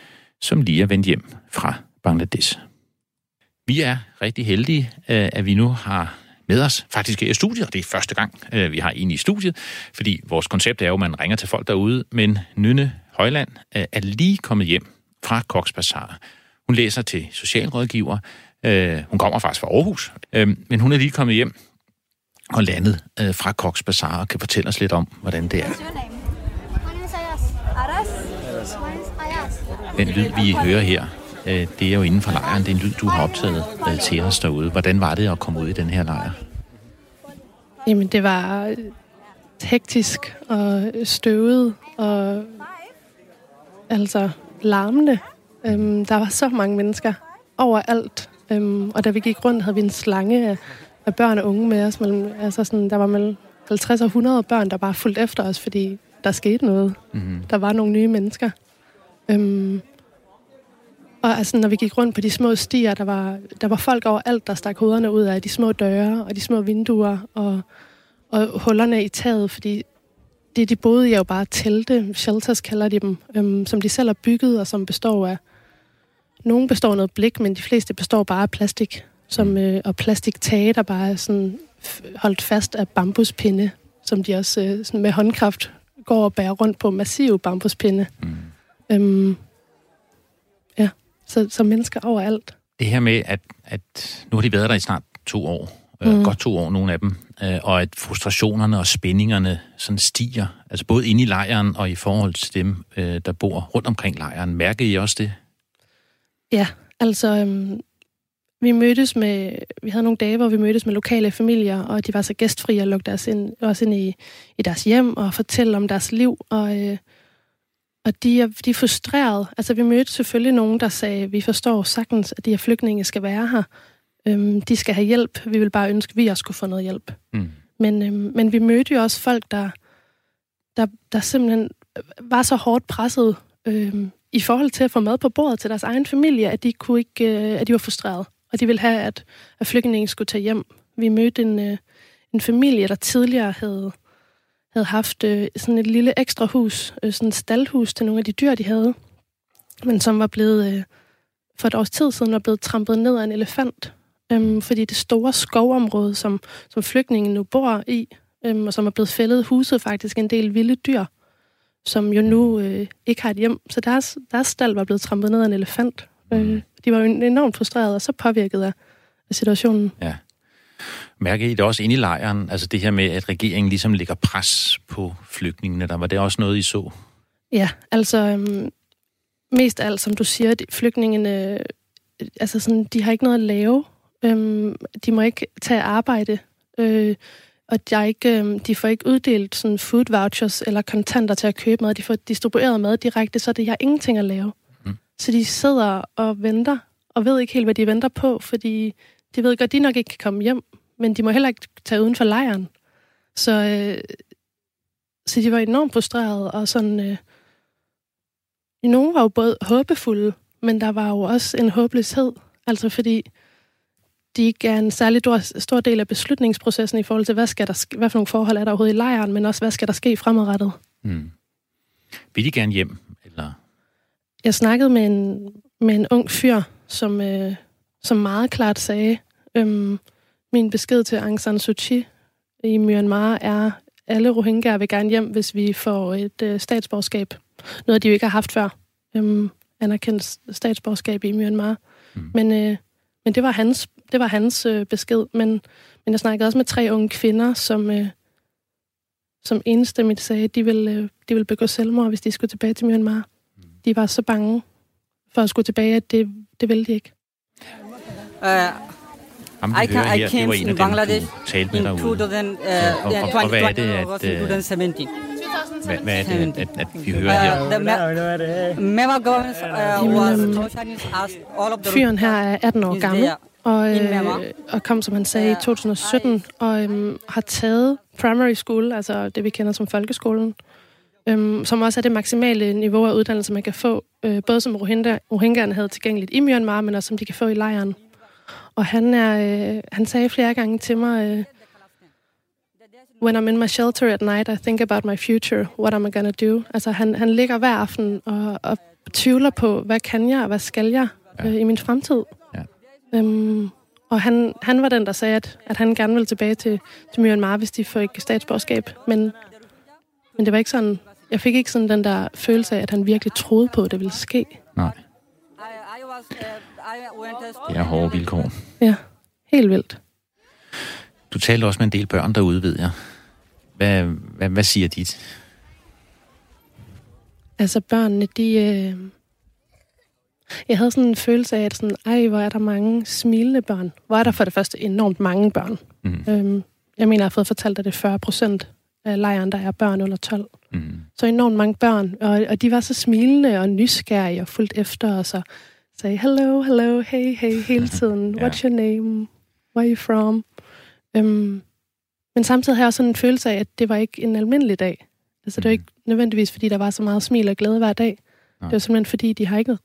som lige er vendt hjem fra Bangladesh. Vi er rigtig heldige, øh, at vi nu har med os faktisk i studiet, og det er første gang, øh, vi har en i studiet, fordi vores koncept er jo, at man ringer til folk derude, men Nynne Højland øh, er lige kommet hjem fra Cox Bazar. Hun læser til socialrådgiver. Øh, hun kommer faktisk fra Aarhus, men hun er lige kommet hjem og landet fra Cox Bazar og kan fortælle os lidt om, hvordan det er. Den lyd, vi hører her, Øh, det er jo inden for lejren. Det er en lyd, du har optaget øh, til os derude. Hvordan var det at komme ud i den her lejr? Jamen, det var hektisk og støvet og altså larmende. Øhm, der var så mange mennesker overalt. Øhm, og da vi gik rundt, havde vi en slange af, af børn og unge med os. Mellem, altså sådan, der var mellem 50 og 100 børn, der bare fulgte efter os, fordi der skete noget. Mm-hmm. Der var nogle nye mennesker. Øhm, og altså, når vi gik rundt på de små stier, der var, der var folk overalt, der stak hovederne ud af de små døre og de små vinduer og, og hullerne i taget, fordi det, de boede i, er jo bare telte, shelters kalder de dem, øhm, som de selv har bygget, og som består af... Nogle består af noget blik, men de fleste består bare af plastik, som, mm. øh, og plastiktage, der bare er sådan holdt fast af bambuspinde, som de også øh, sådan med håndkraft går og bærer rundt på massive bambuspinde. Mm. Øhm, så, så mennesker overalt. Det her med, at, at nu har de været der i snart to år, øh, mm. godt to år, nogle af dem, øh, og at frustrationerne og spændingerne sådan stiger, altså både inde i lejren og i forhold til dem, øh, der bor rundt omkring lejren. Mærker I også det? Ja, altså øhm, vi mødtes med, vi havde nogle dage, hvor vi mødtes med lokale familier, og de var så gæstfri og lukkede os ind, også ind i, i deres hjem og fortælle om deres liv, og øh, Og de er, de er frustrerede. Altså, vi mødte selvfølgelig nogen, der sagde, vi forstår sagtens, at de her flygtninge skal være her. Øhm, de skal have hjælp. Vi vil bare ønske, at vi også skulle få noget hjælp. Mm. Men, øhm, men vi mødte jo også folk, der, der, der simpelthen var så hårdt presset øhm, i forhold til at få mad på bordet til deres egen familie, at de, kunne ikke, øh, at de var frustrerede. Og de ville have, at, at flygtningen skulle tage hjem. Vi mødte en, øh, en familie, der tidligere havde, havde haft øh, sådan et lille ekstra hus, øh, sådan et staldhus til nogle af de dyr, de havde, men som var blevet, øh, for et års tid siden, var blevet trampet ned af en elefant. Øhm, fordi det store skovområde, som, som flygtningen nu bor i, øhm, og som er blevet fældet, huset faktisk en del vilde dyr, som jo nu øh, ikke har et hjem. Så deres, deres stald var blevet trampet ned af en elefant. Øh, de var jo enormt frustrerede og så påvirket af, af situationen. Ja. Mærker I det også inde i lejren, altså det her med, at regeringen ligesom lægger pres på flygtningene? Der var det også noget, I så? Ja, altså øhm, mest af alt, som du siger, de, flygtningene, øh, altså sådan, de har ikke noget at lave. Øhm, de må ikke tage arbejde, øh, og de, er ikke, øhm, de får ikke uddelt sådan food vouchers eller kontanter til at købe mad. De får distribueret mad direkte, så de har ingenting at lave. Mm. Så de sidder og venter, og ved ikke helt, hvad de venter på, fordi de ved godt, de nok ikke kan komme hjem, men de må heller ikke tage uden for lejren. Så, øh, så de var enormt frustrerede, og sådan... Øh, nogen var jo både håbefulde, men der var jo også en håbløshed. Altså fordi de ikke er en særlig stor, del af beslutningsprocessen i forhold til, hvad, skal der, hvad for nogle forhold er der overhovedet i lejren, men også, hvad skal der ske fremadrettet. Mm. Vil de gerne hjem? Eller? Jeg snakkede med en, med en ung fyr, som, øh, som meget klart sagde, øhm, min besked til Aung San Suu Kyi i Myanmar er, alle rohingyaer vil gerne hjem, hvis vi får et øh, statsborgerskab. Noget, de jo ikke har haft før. Øhm, anerkendt statsborgerskab i Myanmar. Mm. Men, øh, men det var hans, det var hans øh, besked. Men, men jeg snakkede også med tre unge kvinder, som, øh, som enstemmigt sagde, at de ville, øh, de ville begå selvmord, hvis de skulle tilbage til Myanmar. Mm. De var så bange for at skulle tilbage, at det, det ville de ikke. Uh, Ham, I, can, I her, came det var en in af dem, Bangladesh du talte med in derude. 2000, uh, Ja, og- og- 20, og hvad er det, 20, at, øh, 2017. Hvad, hvad er det, at, at vi hører Uh, her? uh, Fyren her er 18 år gammel, og, øh, og kom, som han sagde, i 2017, og øhm, har taget primary school, altså det, vi kender som folkeskolen, øhm, som også er det maksimale niveau af uddannelse, man kan få, øh, både som Rohingya, Rohingyerne havde tilgængeligt i Myanmar, men også som de kan få i lejren. Og han, er, øh, han sagde flere gange til mig, øh, When I'm in my shelter at night, I think about my future. What am I gonna do? Altså, han, han ligger hver aften og, og tvivler på, hvad kan jeg, og hvad skal jeg Ja. øh, i min fremtid? Ja. Øhm, og han, han var den, der sagde, at, at han gerne ville tilbage til, til Myanmar, hvis de får ikke statsborgerskab. Men, men det var ikke sådan... Jeg fik ikke sådan den der følelse af, at han virkelig troede på, at det ville ske. Nej, Det er hårde vilkår. Ja, helt vildt. Du talte også med en del børn derude, ved jeg. Hvad, hvad, hvad siger de? Altså børnene, de... Øh... Jeg havde sådan en følelse af, at sådan, ej, hvor er der mange smilende børn. Hvor er der for det første enormt mange børn. Mm. Øhm, jeg mener, jeg har fået fortalt, at det er 40 procent af lejren, der er børn under 12. Mm. Så enormt mange børn, og, og de var så smilende og nysgerrige og fuldt efter, og så sagde, hello, hello, hey, hey, hele tiden. Ja. What's your name? Where are you from? Øhm, men samtidig har jeg også sådan en følelse af, at det var ikke en almindelig dag. Altså, det var Mhm. ikke nødvendigvis, fordi der var så meget smil og glæde hver dag. Nej. Det var simpelthen, fordi de har ikke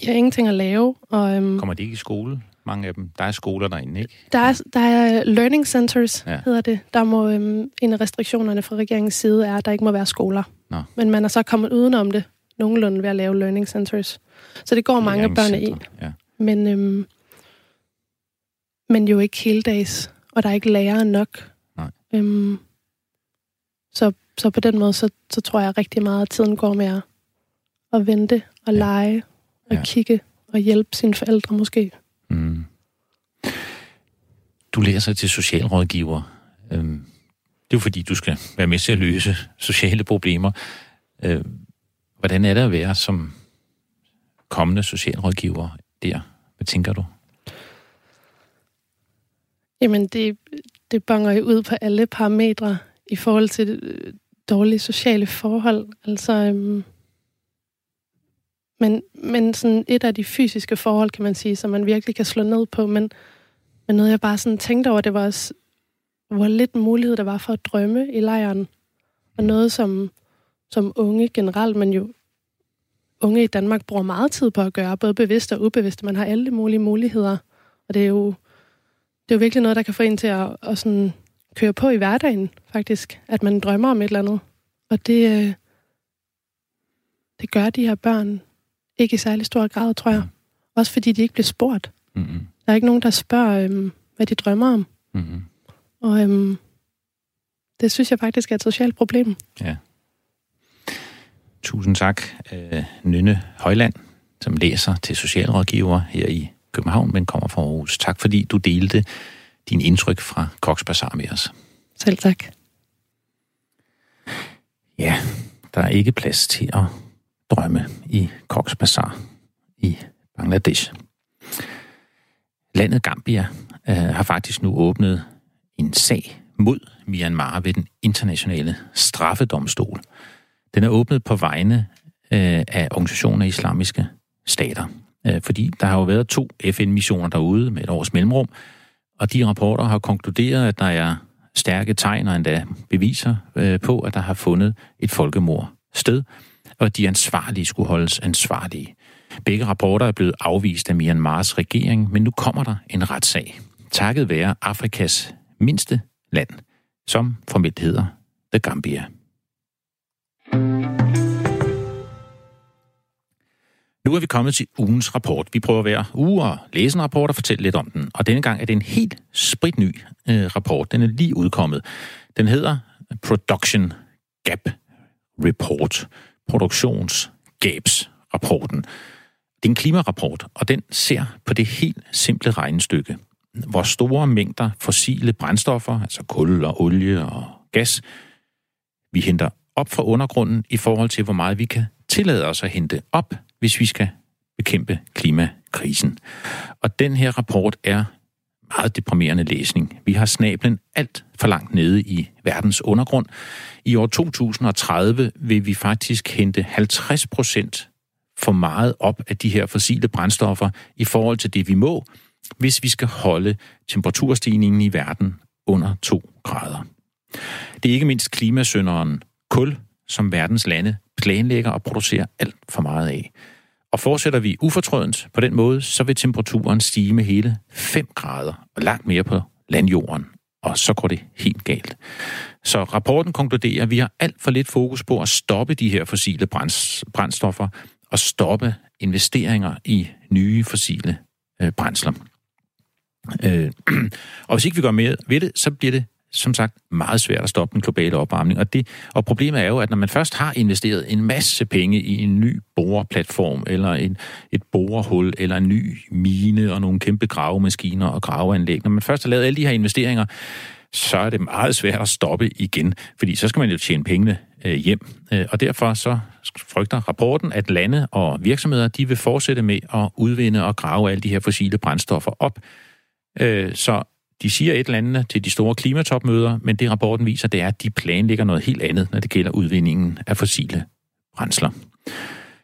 de har ingenting at lave. Og, øhm, Kommer de ikke i skole? Mange af dem. Der er skoler derinde, ikke? der, er, der er learning centers, ja. hedder det. Der må, øhm, en af restriktionerne fra regeringens side er, at der ikke må være skoler. Nå. Men man er så kommet udenom det nogenlunde ved at lave learning centers. Så det går mange børn i. Læringscentre, Ja. Men, øhm, men jo ikke hele dags, og der er ikke lærere nok. Nej. Øhm, så, så på den måde, så, så tror jeg rigtig meget, at tiden går med at, at vente og Ja. lege og Ja. kigge og hjælpe sine forældre måske. Mm. Du læser til socialrådgiver. Øhm, det er jo fordi, du skal være med til at løse sociale problemer. Øh, hvordan er det at være som kommende socialrådgiver der? Hvad tænker du? Jamen, det, det bonger jo ud på alle parametre i forhold til øh, dårlige sociale forhold. Altså, øhm, Men, men sådan et af de fysiske forhold, kan man sige, som man virkelig kan slå ned på. Men, men noget, jeg bare sådan tænkte over, det var også, hvor lidt mulighed der var for at drømme i lejren. Og noget, som, som unge generelt, men jo unge i Danmark bruger meget tid på at gøre, både bevidst og ubevidst. Man har alle mulige muligheder. Og det er jo, det er jo virkelig noget, der kan få en til at, at sådan køre på i hverdagen, faktisk. At man drømmer om et eller andet. Og det, øh, det gør de her børn ikke i særlig stor grad, tror jeg. Også fordi de ikke bliver spurgt. Mm-hmm. Der er ikke nogen, der spørger, øhm, hvad de drømmer om. Mm-hmm. Og øhm, det synes jeg faktisk er et socialt problem. Ja. Tusind tak, øh, Nynne Højland, som læser til socialrådgiver her i København, men kommer fra Aarhus. Tak fordi du delte din indtryk fra Cox Bazar med os. Selv tak. Ja, der er ikke plads til at drømme i Cox Bazar i Bangladesh. Landet Gambia øh, har faktisk nu åbnet en sag mod Myanmar ved den internationale straffedomstol. Den er åbnet på vegne øh, af organisationer af islamiske stater. Øh, fordi der har jo været to FN-missioner derude med et års mellemrum, og de rapporter har konkluderet, at der er stærke tegn og endda beviser øh, på, at der har fundet et folkemord sted, og at de ansvarlige skulle holdes ansvarlige. Begge rapporter er blevet afvist af Myanmars regering, men nu kommer der en retssag. Takket være Afrikas mindste land, som formelt hedder The Gambia. Nu er vi kommet til ugens rapport. Vi prøver hver uge at læse en rapport og fortælle lidt om den. Og denne gang er det en helt spritny øh, rapport. Den er lige udkommet. Den hedder Production Gap Report. Produktionsgabsrapporten. Det er en klimarapport, og den ser på det helt simple regnestykke. Hvor store mængder fossile brændstoffer, altså kul og olie og gas, vi henter op fra undergrunden i forhold til, hvor meget vi kan tillade os at hente op, hvis vi skal bekæmpe klimakrisen. Og den her rapport er meget deprimerende læsning. Vi har snablen alt for langt nede i verdens undergrund. I år 2030 vil vi faktisk hente 50 procent for meget op af de her fossile brændstoffer i forhold til det, vi må, hvis vi skal holde temperaturstigningen i verden under 2 grader. Det er ikke mindst klimasønderen kul, som verdens lande planlægger og producerer alt for meget af. Og fortsætter vi ufortrødent på den måde, så vil temperaturen stige med hele 5 grader og langt mere på landjorden. Og så går det helt galt. Så rapporten konkluderer, at vi har alt for lidt fokus på at stoppe de her fossile brændstoffer og stoppe investeringer i nye fossile øh, brændsler. Øh, og hvis ikke vi gør mere ved det, så bliver det som sagt meget svært at stoppe den globale opvarmning. Og, det, og problemet er jo, at når man først har investeret en masse penge i en ny boreplatform, eller en, et borehul, eller en ny mine, og nogle kæmpe gravemaskiner og graveanlæg, når man først har lavet alle de her investeringer, så er det meget svært at stoppe igen, fordi så skal man jo tjene pengene øh, hjem. Øh, og derfor så frygter rapporten, at lande og virksomheder, de vil fortsætte med at udvinde og grave alle de her fossile brændstoffer op. Øh, så de siger et eller andet til de store klimatopmøder, men det rapporten viser, det er, at de planlægger noget helt andet, når det gælder udvindingen af fossile brændsler.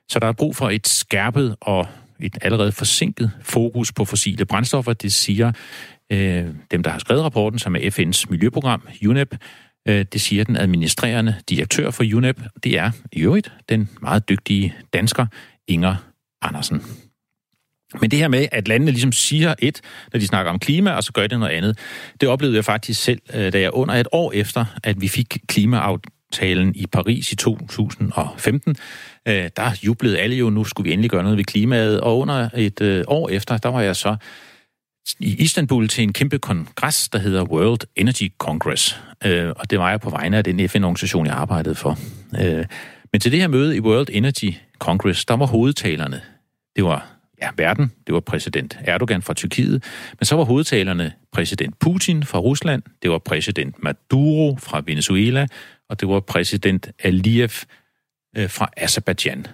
Så der er brug for et skærpet og et allerede forsinket fokus på fossile brændstoffer. Det siger øh, dem, der har skrevet rapporten, som er FN's miljøprogram, UNEP. Øh, det siger den administrerende direktør for UNEP. Det er i øvrigt den meget dygtige dansker Inger Andersen. Men det her med, at landene ligesom siger et, når de snakker om klima, og så gør det noget andet, det oplevede jeg faktisk selv, øh, da jeg under et år efter, at vi fik klimaaftalen i Paris i 2015, øh, der jublede alle jo, nu skulle vi endelig gøre noget ved klimaet, og under et øh, år efter, der var jeg så i Istanbul til en kæmpe kongres, der hedder World Energy Congress. Og det var jeg på vegne af den FN-organisation, jeg arbejdede for. Men til det her møde i World Energy Congress, der var hovedtalerne, det var ja, verden. Det var præsident Erdogan fra Tyrkiet. Men så var hovedtalerne præsident Putin fra Rusland, det var præsident Maduro fra Venezuela, og det var præsident Aliyev øh, fra Azerbaijan.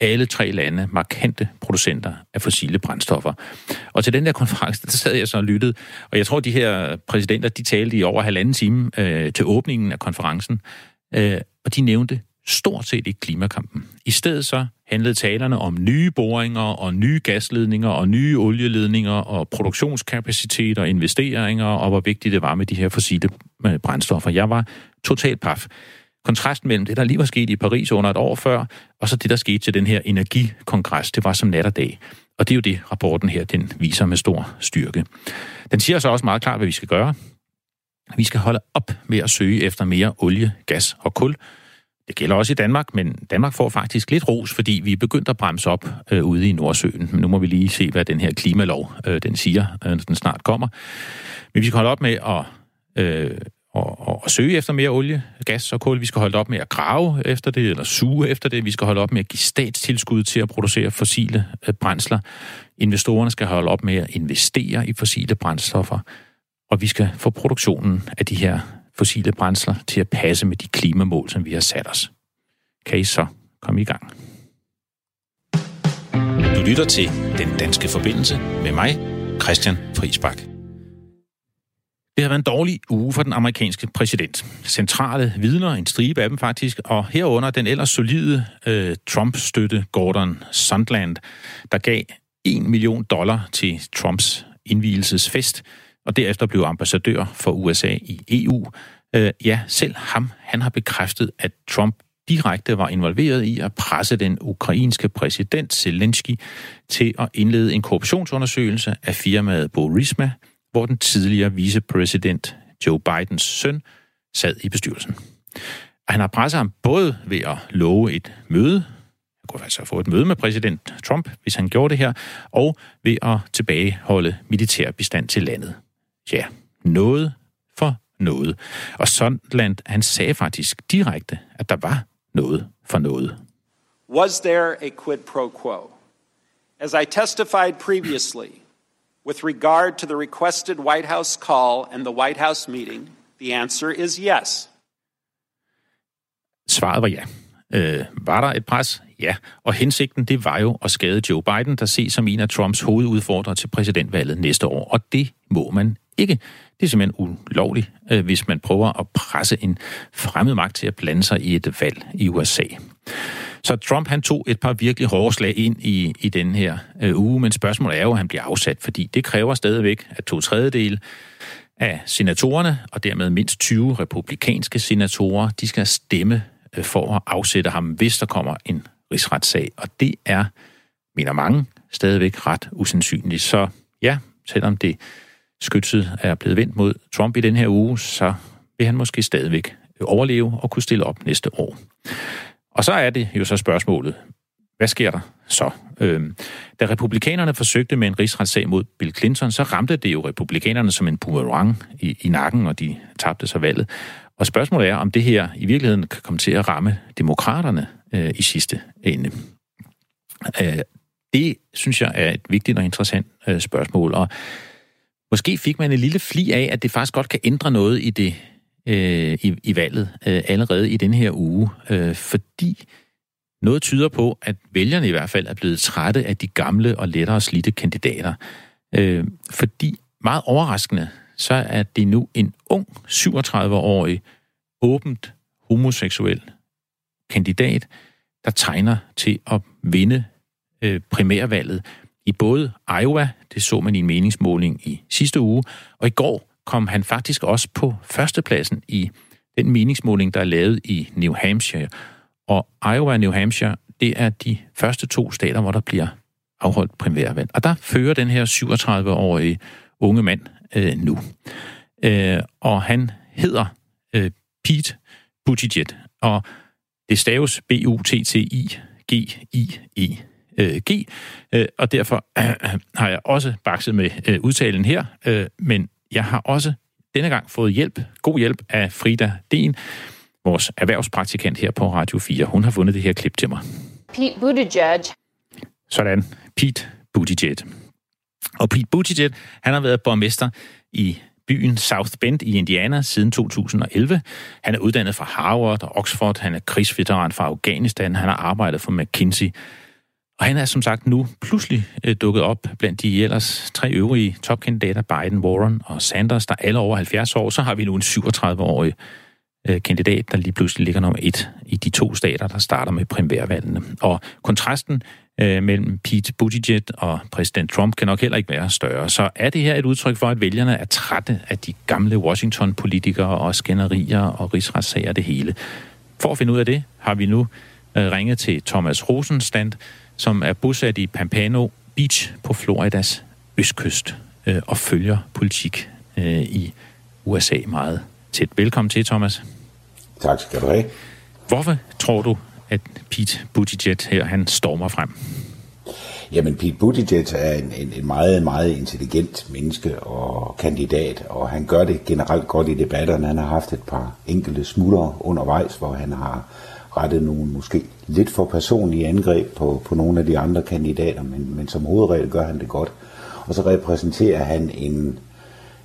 Alle tre lande markante producenter af fossile brændstoffer. Og til den der konference, der sad jeg så og lyttede, og jeg tror, de her præsidenter, de talte i over halvanden time øh, til åbningen af konferencen, øh, og de nævnte stort set ikke klimakampen. I stedet så handlede talerne om nye boringer og nye gasledninger og nye olieledninger og produktionskapacitet og investeringer og hvor vigtigt det var med de her fossile øh, brændstoffer. Jeg var totalt paf. Kontrasten mellem det, der lige var sket i Paris under et år før, og så det, der skete til den her energikongres, det var som nat og dag. Og det er jo det, rapporten her, den viser med stor styrke. Den siger så også meget klart, hvad vi skal gøre. Vi skal holde op med at søge efter mere olie, gas og kul. Det gælder også i Danmark, men Danmark får faktisk lidt ros, fordi vi er begyndt at bremse op øh, ude i Nordsøen. Men nu må vi lige se, hvad den her klimalov øh, den siger, øh, når den snart kommer. Men vi skal holde op med at, øh, og, og, og søge efter mere olie, gas og kul. Vi skal holde op med at grave efter det, eller suge efter det. Vi skal holde op med at give statstilskud til at producere fossile øh, brændsler. Investorerne skal holde op med at investere i fossile brændstoffer. Og vi skal få produktionen af de her fossile brændsler til at passe med de klimamål, som vi har sat os. Kan I så komme i gang? Du lytter til Den Danske Forbindelse med mig, Christian Friisbak. Det har været en dårlig uge for den amerikanske præsident. Centrale vidner, en stribe af dem faktisk, og herunder den ellers solide øh, Trump-støtte Gordon Sondland, der gav 1 million dollar til Trumps indvielsesfest, og derefter blev ambassadør for USA i EU. Øh, ja, selv ham, han har bekræftet, at Trump direkte var involveret i at presse den ukrainske præsident Zelensky til at indlede en korruptionsundersøgelse af firmaet Burisma, hvor den tidligere vicepræsident Joe Bidens søn sad i bestyrelsen. Og han har presset ham både ved at love et møde, han kunne altså få et møde med præsident Trump, hvis han gjorde det her, og ved at tilbageholde militærbistand til landet. Ja, noget for noget. Og Sondland, han sagde faktisk direkte, at der var noget for noget. Was there a quid pro quo? As I testified previously, with regard to the requested White House call and the White House meeting, the answer is yes. Svaret var ja. Øh, var der et pres? Ja. Og hensigten, det var jo at skade Joe Biden, der ses som en af Trumps hovedudfordrere til præsidentvalget næste år. Og det må man ikke. Det er simpelthen ulovligt, øh, hvis man prøver at presse en fremmed magt til at blande sig i et valg i USA. Så Trump han tog et par virkelig hårde slag ind i, i den her øh, uge, men spørgsmålet er jo, at han bliver afsat, fordi det kræver stadigvæk, at to tredjedel af senatorerne, og dermed mindst 20 republikanske senatorer, de skal stemme øh, for at afsætte ham, hvis der kommer en rigsretssag. Og det er, mener mange, stadigvæk ret usandsynligt. Så ja, selvom det skytset er blevet vendt mod Trump i den her uge, så vil han måske stadigvæk overleve og kunne stille op næste år. Og så er det jo så spørgsmålet, hvad sker der så? Øhm, da republikanerne forsøgte med en rigsretssag mod Bill Clinton, så ramte det jo republikanerne som en boomerang i, i nakken, og de tabte så valget. Og spørgsmålet er, om det her i virkeligheden kan komme til at ramme demokraterne øh, i sidste ende. Øh, det synes jeg er et vigtigt og interessant øh, spørgsmål, og måske fik man en lille fli af, at det faktisk godt kan ændre noget i det øh, i, i valget øh, allerede i den her uge, øh, fordi noget tyder på, at vælgerne i hvert fald er blevet trætte af de gamle og lettere slidte kandidater. Øh, fordi meget overraskende, så er det nu en ung 37-årig, åbent homoseksuel kandidat, der tegner til at vinde øh, primærvalget i både Iowa, det så man i en meningsmåling i sidste uge, og i går kom han faktisk også på førstepladsen i den meningsmåling, der er lavet i New Hampshire. Og Iowa og New Hampshire, det er de første to stater, hvor der bliver afholdt primærvalg. Og der fører den her 37-årige unge mand øh, nu. Øh, og han hedder øh, Pete Buttigieg, og det staves B-U-T-T-I-G-I-E. G, øh, og derfor øh, har jeg også bakset med øh, udtalen her, øh, men jeg har også denne gang fået hjælp, god hjælp af Frida Den, vores erhvervspraktikant her på Radio 4. Hun har fundet det her klip til mig. Pete Buttigieg. Sådan, Pete Buttigieg. Og Pete Buttigieg, han har været borgmester i byen South Bend i Indiana siden 2011. Han er uddannet fra Harvard og Oxford. Han er krigsveteran fra Afghanistan. Han har arbejdet for McKinsey. Og han er som sagt nu pludselig øh, dukket op blandt de ellers tre øvrige topkandidater, Biden, Warren og Sanders, der er alle over 70 år. Så har vi nu en 37-årig øh, kandidat, der lige pludselig ligger nummer et i de to stater, der starter med primærvalgene. Og kontrasten øh, mellem Pete Buttigieg og præsident Trump kan nok heller ikke være større. Så er det her et udtryk for, at vælgerne er trætte af de gamle Washington-politikere og skænderier og rigsretssager det hele. For at finde ud af det, har vi nu øh, ringet til Thomas Rosenstand, som er bosat i Pampano Beach på Floridas østkyst øh, og følger politik øh, i USA meget tæt. Velkommen til, Thomas. Tak skal du have. Hvorfor tror du, at Pete Buttigieg her, han stormer frem? Jamen, Pete Buttigieg er en, en, en meget, meget intelligent menneske og kandidat, og han gør det generelt godt i debatterne. Han har haft et par enkelte smutter undervejs, hvor han har rettet nogle måske lidt for personlige angreb på, på nogle af de andre kandidater, men, men som hovedregel gør han det godt. Og så repræsenterer han en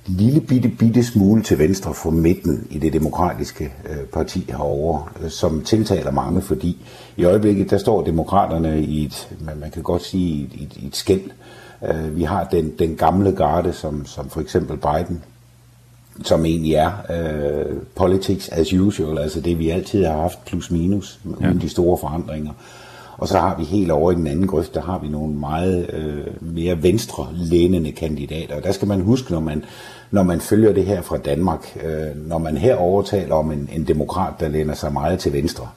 lille bitte, bitte smule til venstre for midten i det demokratiske øh, parti herovre, øh, som tiltaler mange, fordi i øjeblikket, der står demokraterne i et, man, man kan godt sige, i et, et skæld. Øh, vi har den, den gamle garde, som, som for eksempel Biden, som egentlig er øh, politics as usual, altså det vi altid har haft plus minus, ja. uden de store forandringer. Og så har vi helt over i den anden grøft, der har vi nogle meget øh, mere venstre-lænende kandidater. Og der skal man huske, når man, når man følger det her fra Danmark, øh, når man her overtaler om en, en demokrat, der læner sig meget til venstre,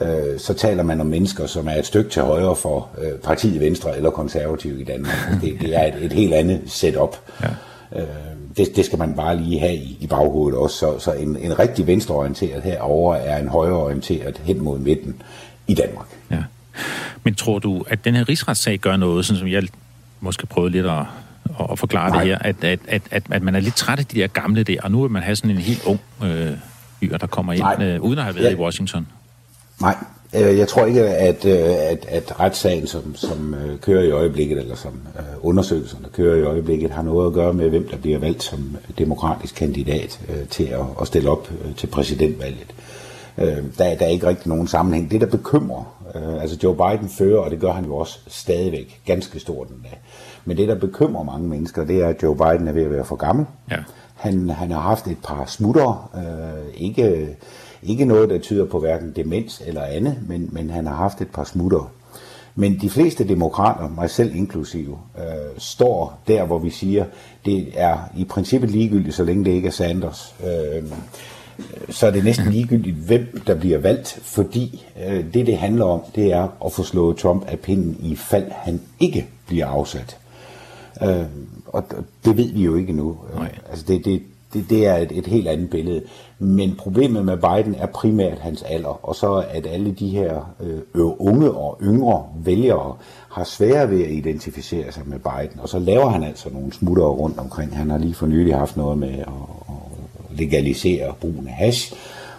øh, så taler man om mennesker, som er et stykke til højre for øh, partiet Venstre eller konservativ i Danmark. Det, det er et, et helt andet setup. Ja. Øh, det, det skal man bare lige have i, i baghovedet også. Så, så en, en rigtig venstreorienteret herover er en højreorienteret hen mod midten i Danmark. Ja. Men tror du, at den her rigsretssag gør noget, sådan som jeg måske prøvede lidt at, at forklare Nej. det her, at, at, at, at, at man er lidt træt af de der gamle der, og nu vil man have sådan en helt ung øh, fyr, der kommer ind, øh, uden at have været ja. i Washington? Nej, jeg tror ikke, at, øh, at, at retssagen, som, som øh, kører i øjeblikket, eller som undersøgelsen, der kører i øjeblikket, har noget at gøre med, hvem der bliver valgt som demokratisk kandidat til at, at stille op til præsidentvalget. Der, der er ikke rigtig nogen sammenhæng. Det, der bekymrer Øh, altså Joe Biden fører, og det gør han jo også stadigvæk, ganske stort endda. Men det, der bekymrer mange mennesker, det er, at Joe Biden er ved at være for gammel. Ja. Han, han har haft et par smutter, øh, ikke, ikke noget, der tyder på hverken demens eller andet, men, men han har haft et par smutter. Men de fleste demokrater, mig selv inklusive, øh, står der, hvor vi siger, det er i princippet ligegyldigt, så længe det ikke er Sanders. Øh, så er det næsten ligegyldigt, hvem der bliver valgt, fordi øh, det, det handler om, det er at få slået Trump af pinden i fald han ikke bliver afsat. Øh, og det ved vi jo ikke nu. Nej. Altså det, det, det, det er et, et helt andet billede. Men problemet med Biden er primært hans alder, og så at alle de her øh, unge og yngre vælgere har svære ved at identificere sig med Biden, og så laver han altså nogle smutter rundt omkring. Han har lige for nylig haft noget med at, legalisere brugen af hash,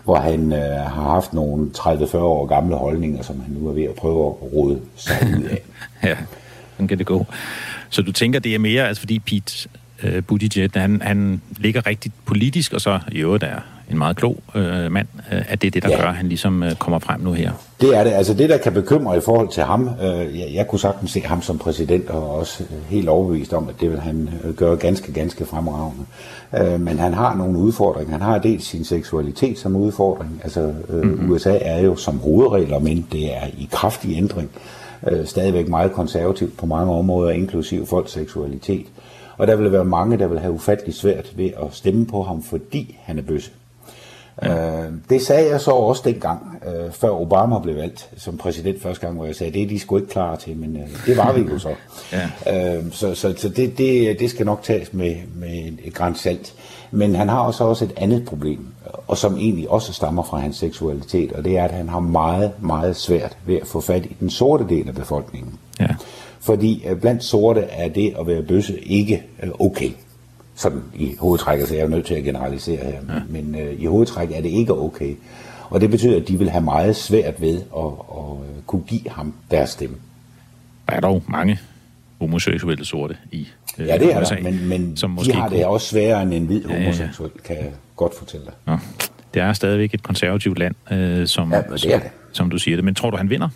hvor han øh, har haft nogle 30-40 år gamle holdninger, som han nu er ved at prøve at råde sig ud af. ja, sådan kan det gå. Så du tænker, det er mere, altså fordi Pete øh, Buttigieg, han, han ligger rigtigt politisk, og så i øvrigt er en meget klog øh, mand, øh, at det er det, der ja. gør, at han ligesom øh, kommer frem nu her. Det er det. Altså det, der kan bekymre i forhold til ham, øh, jeg, jeg kunne sagtens se ham som præsident, og også helt overbevist om, at det vil han øh, gøre ganske, ganske fremragende. Øh, men han har nogle udfordringer. Han har dels sin seksualitet som udfordring. Altså øh, mm-hmm. USA er jo som hovedregler, men det er i kraftig ændring. Øh, stadigvæk meget konservativt på mange områder, inklusiv folks seksualitet. Og der vil være mange, der vil have ufattelig svært ved at stemme på ham, fordi han er bøsse. Ja. Øh, det sagde jeg så også dengang, øh, før Obama blev valgt som præsident første gang, hvor jeg sagde, det er de sgu ikke klar til, men øh, det var vi jo så. ja. øh, så så, så det, det, det skal nok tages med, med et græns salt. Men han har også, også et andet problem, og som egentlig også stammer fra hans seksualitet, og det er, at han har meget, meget svært ved at få fat i den sorte del af befolkningen. Ja. Fordi øh, blandt sorte er det at være bøsse ikke øh, okay sådan i hovedtrækket, så jeg er nødt til at generalisere her, ja. men øh, i hovedtræk er det ikke okay. Og det betyder, at de vil have meget svært ved at, at, at kunne give ham deres stemme. Der er dog mange homoseksuelle sorte i øh, Ja, det er USA, der, men, men som de har det kunne... også sværere end en hvid homoseksuel, ja, ja. kan jeg godt fortælle dig. Ja. Det er stadigvæk et konservativt land, øh, som, ja, det er det. som du siger det. Men tror du, han vinder,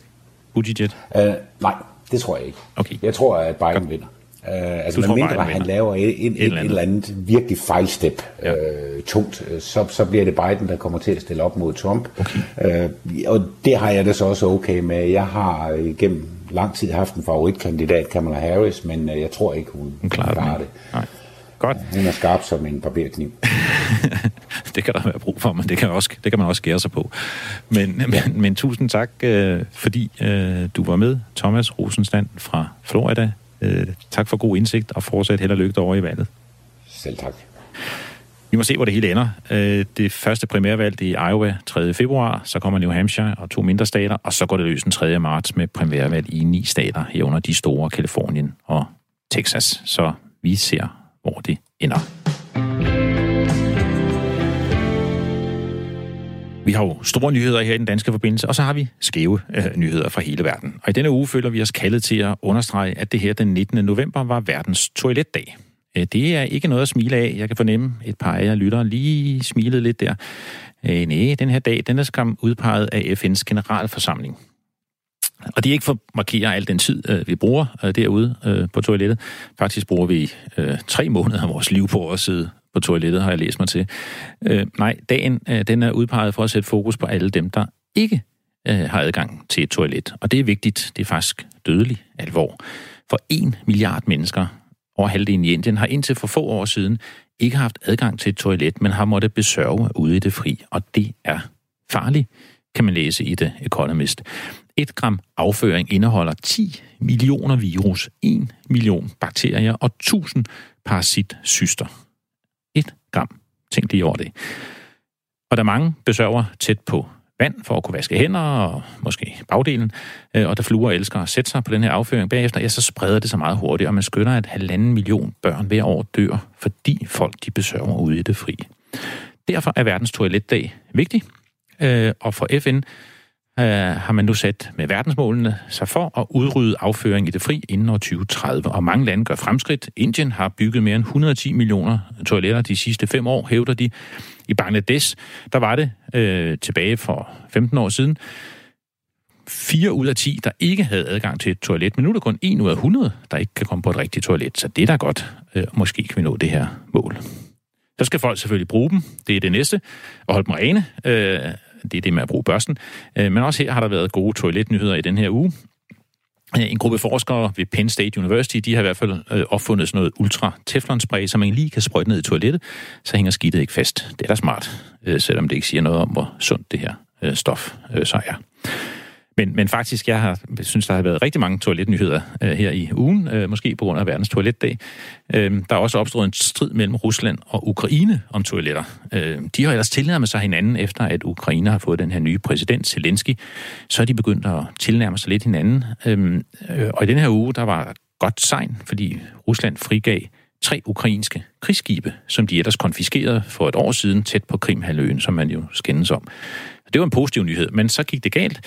Buttigieg? Uh, nej, det tror jeg ikke. Okay. Jeg tror, at Biden Godt. vinder. Uh, altså, tror mindre han laver et, et, et, et eller andet. virkelig fejlstep ja. øh, tungt, øh, så, så bliver det Biden, der kommer til at stille op mod Trump. Okay. Øh, og det har jeg det så også okay med. Jeg har øh, gennem lang tid haft en favoritkandidat, Kamala Harris, men øh, jeg tror ikke, hun, hun klarer klarer det. det. Nej. Godt. Hun er skarp som en barberkniv. det kan der være brug for, men det kan, også, det kan man også skære sig på. Men, men, men tusind tak, øh, fordi øh, du var med, Thomas Rosenstand fra Florida. Øh, tak for god indsigt, og fortsat held og lykke over i valget. Selv tak. Vi må se, hvor det hele ender. Øh, Det første primærvalg i Iowa 3. februar, så kommer New Hampshire og to mindre stater, og så går det løs den 3. marts med primærvalg i ni stater, herunder de store Kalifornien og Texas. Så vi ser, hvor det ender. Vi har jo store nyheder her i den danske forbindelse, og så har vi skæve øh, nyheder fra hele verden. Og i denne uge føler vi os kaldet til at understrege, at det her den 19. november var verdens toiletdag. Øh, Det er ikke noget at smile af. Jeg kan fornemme et par af jer lyttere lige smilede lidt der. Øh, nej, den her dag, den er skam udpeget af FN's generalforsamling. Og det er ikke for at markere al den tid, øh, vi bruger øh, derude øh, på toilettet. Faktisk bruger vi øh, tre måneder af vores liv på at sidde på toilettet, har jeg læst mig til. Øh, nej, dagen øh, den er udpeget for at sætte fokus på alle dem, der ikke øh, har adgang til et toilet. Og det er vigtigt. Det er faktisk dødelig alvor. For en milliard mennesker, over halvdelen i Indien, har indtil for få år siden ikke haft adgang til et toilet, men har måttet besørge ude i det fri. Og det er farligt, kan man læse i The Economist. Et gram afføring indeholder 10 millioner virus, 1 million bakterier og 1000 parasitsyster. Gram. Tænk lige over det. Og der er mange besøger tæt på vand for at kunne vaske hænder og måske bagdelen, øh, og der fluer elsker at sætte sig på den her afføring bagefter, ja, så spreder det sig meget hurtigt, og man skønner, at halvanden million børn hver år dør, fordi folk de besøger ude i det fri. Derfor er verdens toiletdag vigtig, øh, og for FN øh, har man nu sat med verdensmålene sig for at udrydde afføring i det fri inden år 2030. Og mange lande gør fremskridt. Indien har bygget mere end 110 millioner toiletter de sidste fem år, hævder de. I Bangladesh, der var det øh, tilbage for 15 år siden, 4 ud af 10, der ikke havde adgang til et toilet, men nu er der kun 1 ud af 100, der ikke kan komme på et rigtigt toilet, så det er da godt. Øh, måske kan vi nå det her mål. Så skal folk selvfølgelig bruge dem, det er det næste, og holde dem rene. Øh, det er det med at bruge børsten. Øh, men også her har der været gode toiletnyheder i den her uge. Øh, en gruppe forskere ved Penn State University, de har i hvert fald øh, opfundet sådan noget ultra teflonspray, som man lige kan sprøjte ned i toilettet, så hænger skidtet ikke fast. Det er da smart, selvom det ikke siger noget om, hvor sundt det her stof så er. Men, men faktisk, jeg har, synes, der har været rigtig mange toiletnyheder øh, her i ugen, øh, måske på grund af verdens toiletdag. Øh, der er også opstået en strid mellem Rusland og Ukraine om toiletter. Øh, de har ellers tilnærmet sig hinanden, efter at Ukraine har fået den her nye præsident, Zelensky. Så er de begyndt at tilnærme sig lidt hinanden. Øhm, øh, og i den her uge, der var godt sejn, fordi Rusland frigav tre ukrainske krigsskibe, som de ellers konfiskerede for et år siden tæt på Krimhaløen, som man jo skændes om. Det var en positiv nyhed, men så gik det galt,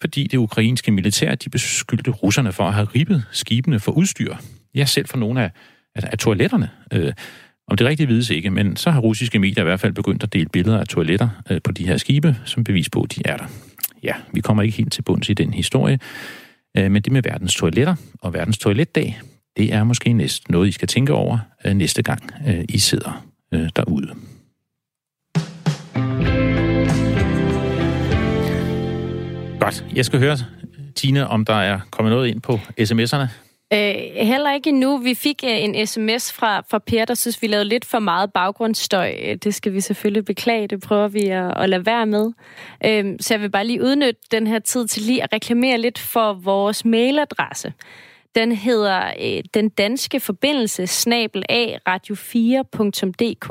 fordi det ukrainske militær de beskyldte russerne for at have ribbet skibene for udstyr. Ja, selv for nogle af, af, af toiletterne. Øh, om det rigtigt vides ikke, men så har russiske medier i hvert fald begyndt at dele billeder af toiletter øh, på de her skibe, som bevis på, at de er der. Ja, vi kommer ikke helt til bunds i den historie, øh, men det med verdens toiletter og verdens toiletdag, det er måske næst noget, I skal tænke over øh, næste gang, øh, I sidder øh, derude. Godt. Jeg skal høre, Tina, om der er kommet noget ind på sms'erne. Øh, heller ikke endnu. Vi fik øh, en sms fra, fra Per, der synes, vi lavede lidt for meget baggrundsstøj. Øh, det skal vi selvfølgelig beklage. Det prøver vi at, at lade være med. Øh, så jeg vil bare lige udnytte den her tid til lige at reklamere lidt for vores mailadresse. Den hedder øh, den danske forbindelse snabel a radio4.dk.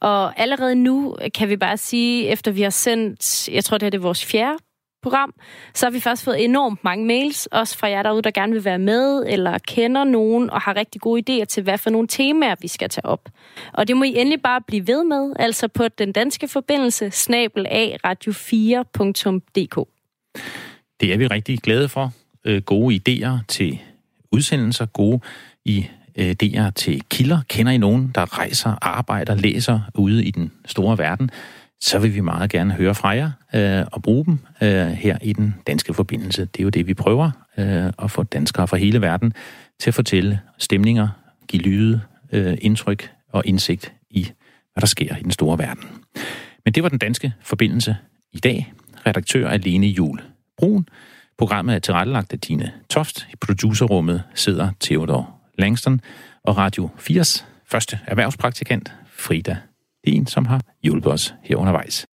Og allerede nu kan vi bare sige, efter vi har sendt, jeg tror det her det er vores fjerde program, så har vi først fået enormt mange mails, også fra jer derude, der gerne vil være med, eller kender nogen, og har rigtig gode idéer til, hvad for nogle temaer, vi skal tage op. Og det må I endelig bare blive ved med, altså på den danske forbindelse, snabel af radio4.dk. Det er vi rigtig glade for. Øh, gode idéer til udsendelser, gode øh, idéer til kilder. Kender I nogen, der rejser, arbejder, læser ude i den store verden? Så vil vi meget gerne høre fra jer øh, og bruge dem øh, her i den danske forbindelse. Det er jo det, vi prøver øh, at få danskere fra hele verden til at fortælle stemninger, give lyde, øh, indtryk og indsigt i, hvad der sker i den store verden. Men det var den danske forbindelse i dag. Redaktør Alene Jul Brun. Programmet er tilrettelagt af Tine Toft. I producerrummet sidder Theodor Langston og Radio 4's første erhvervspraktikant, Frida en, som har hjulpet os her undervejs.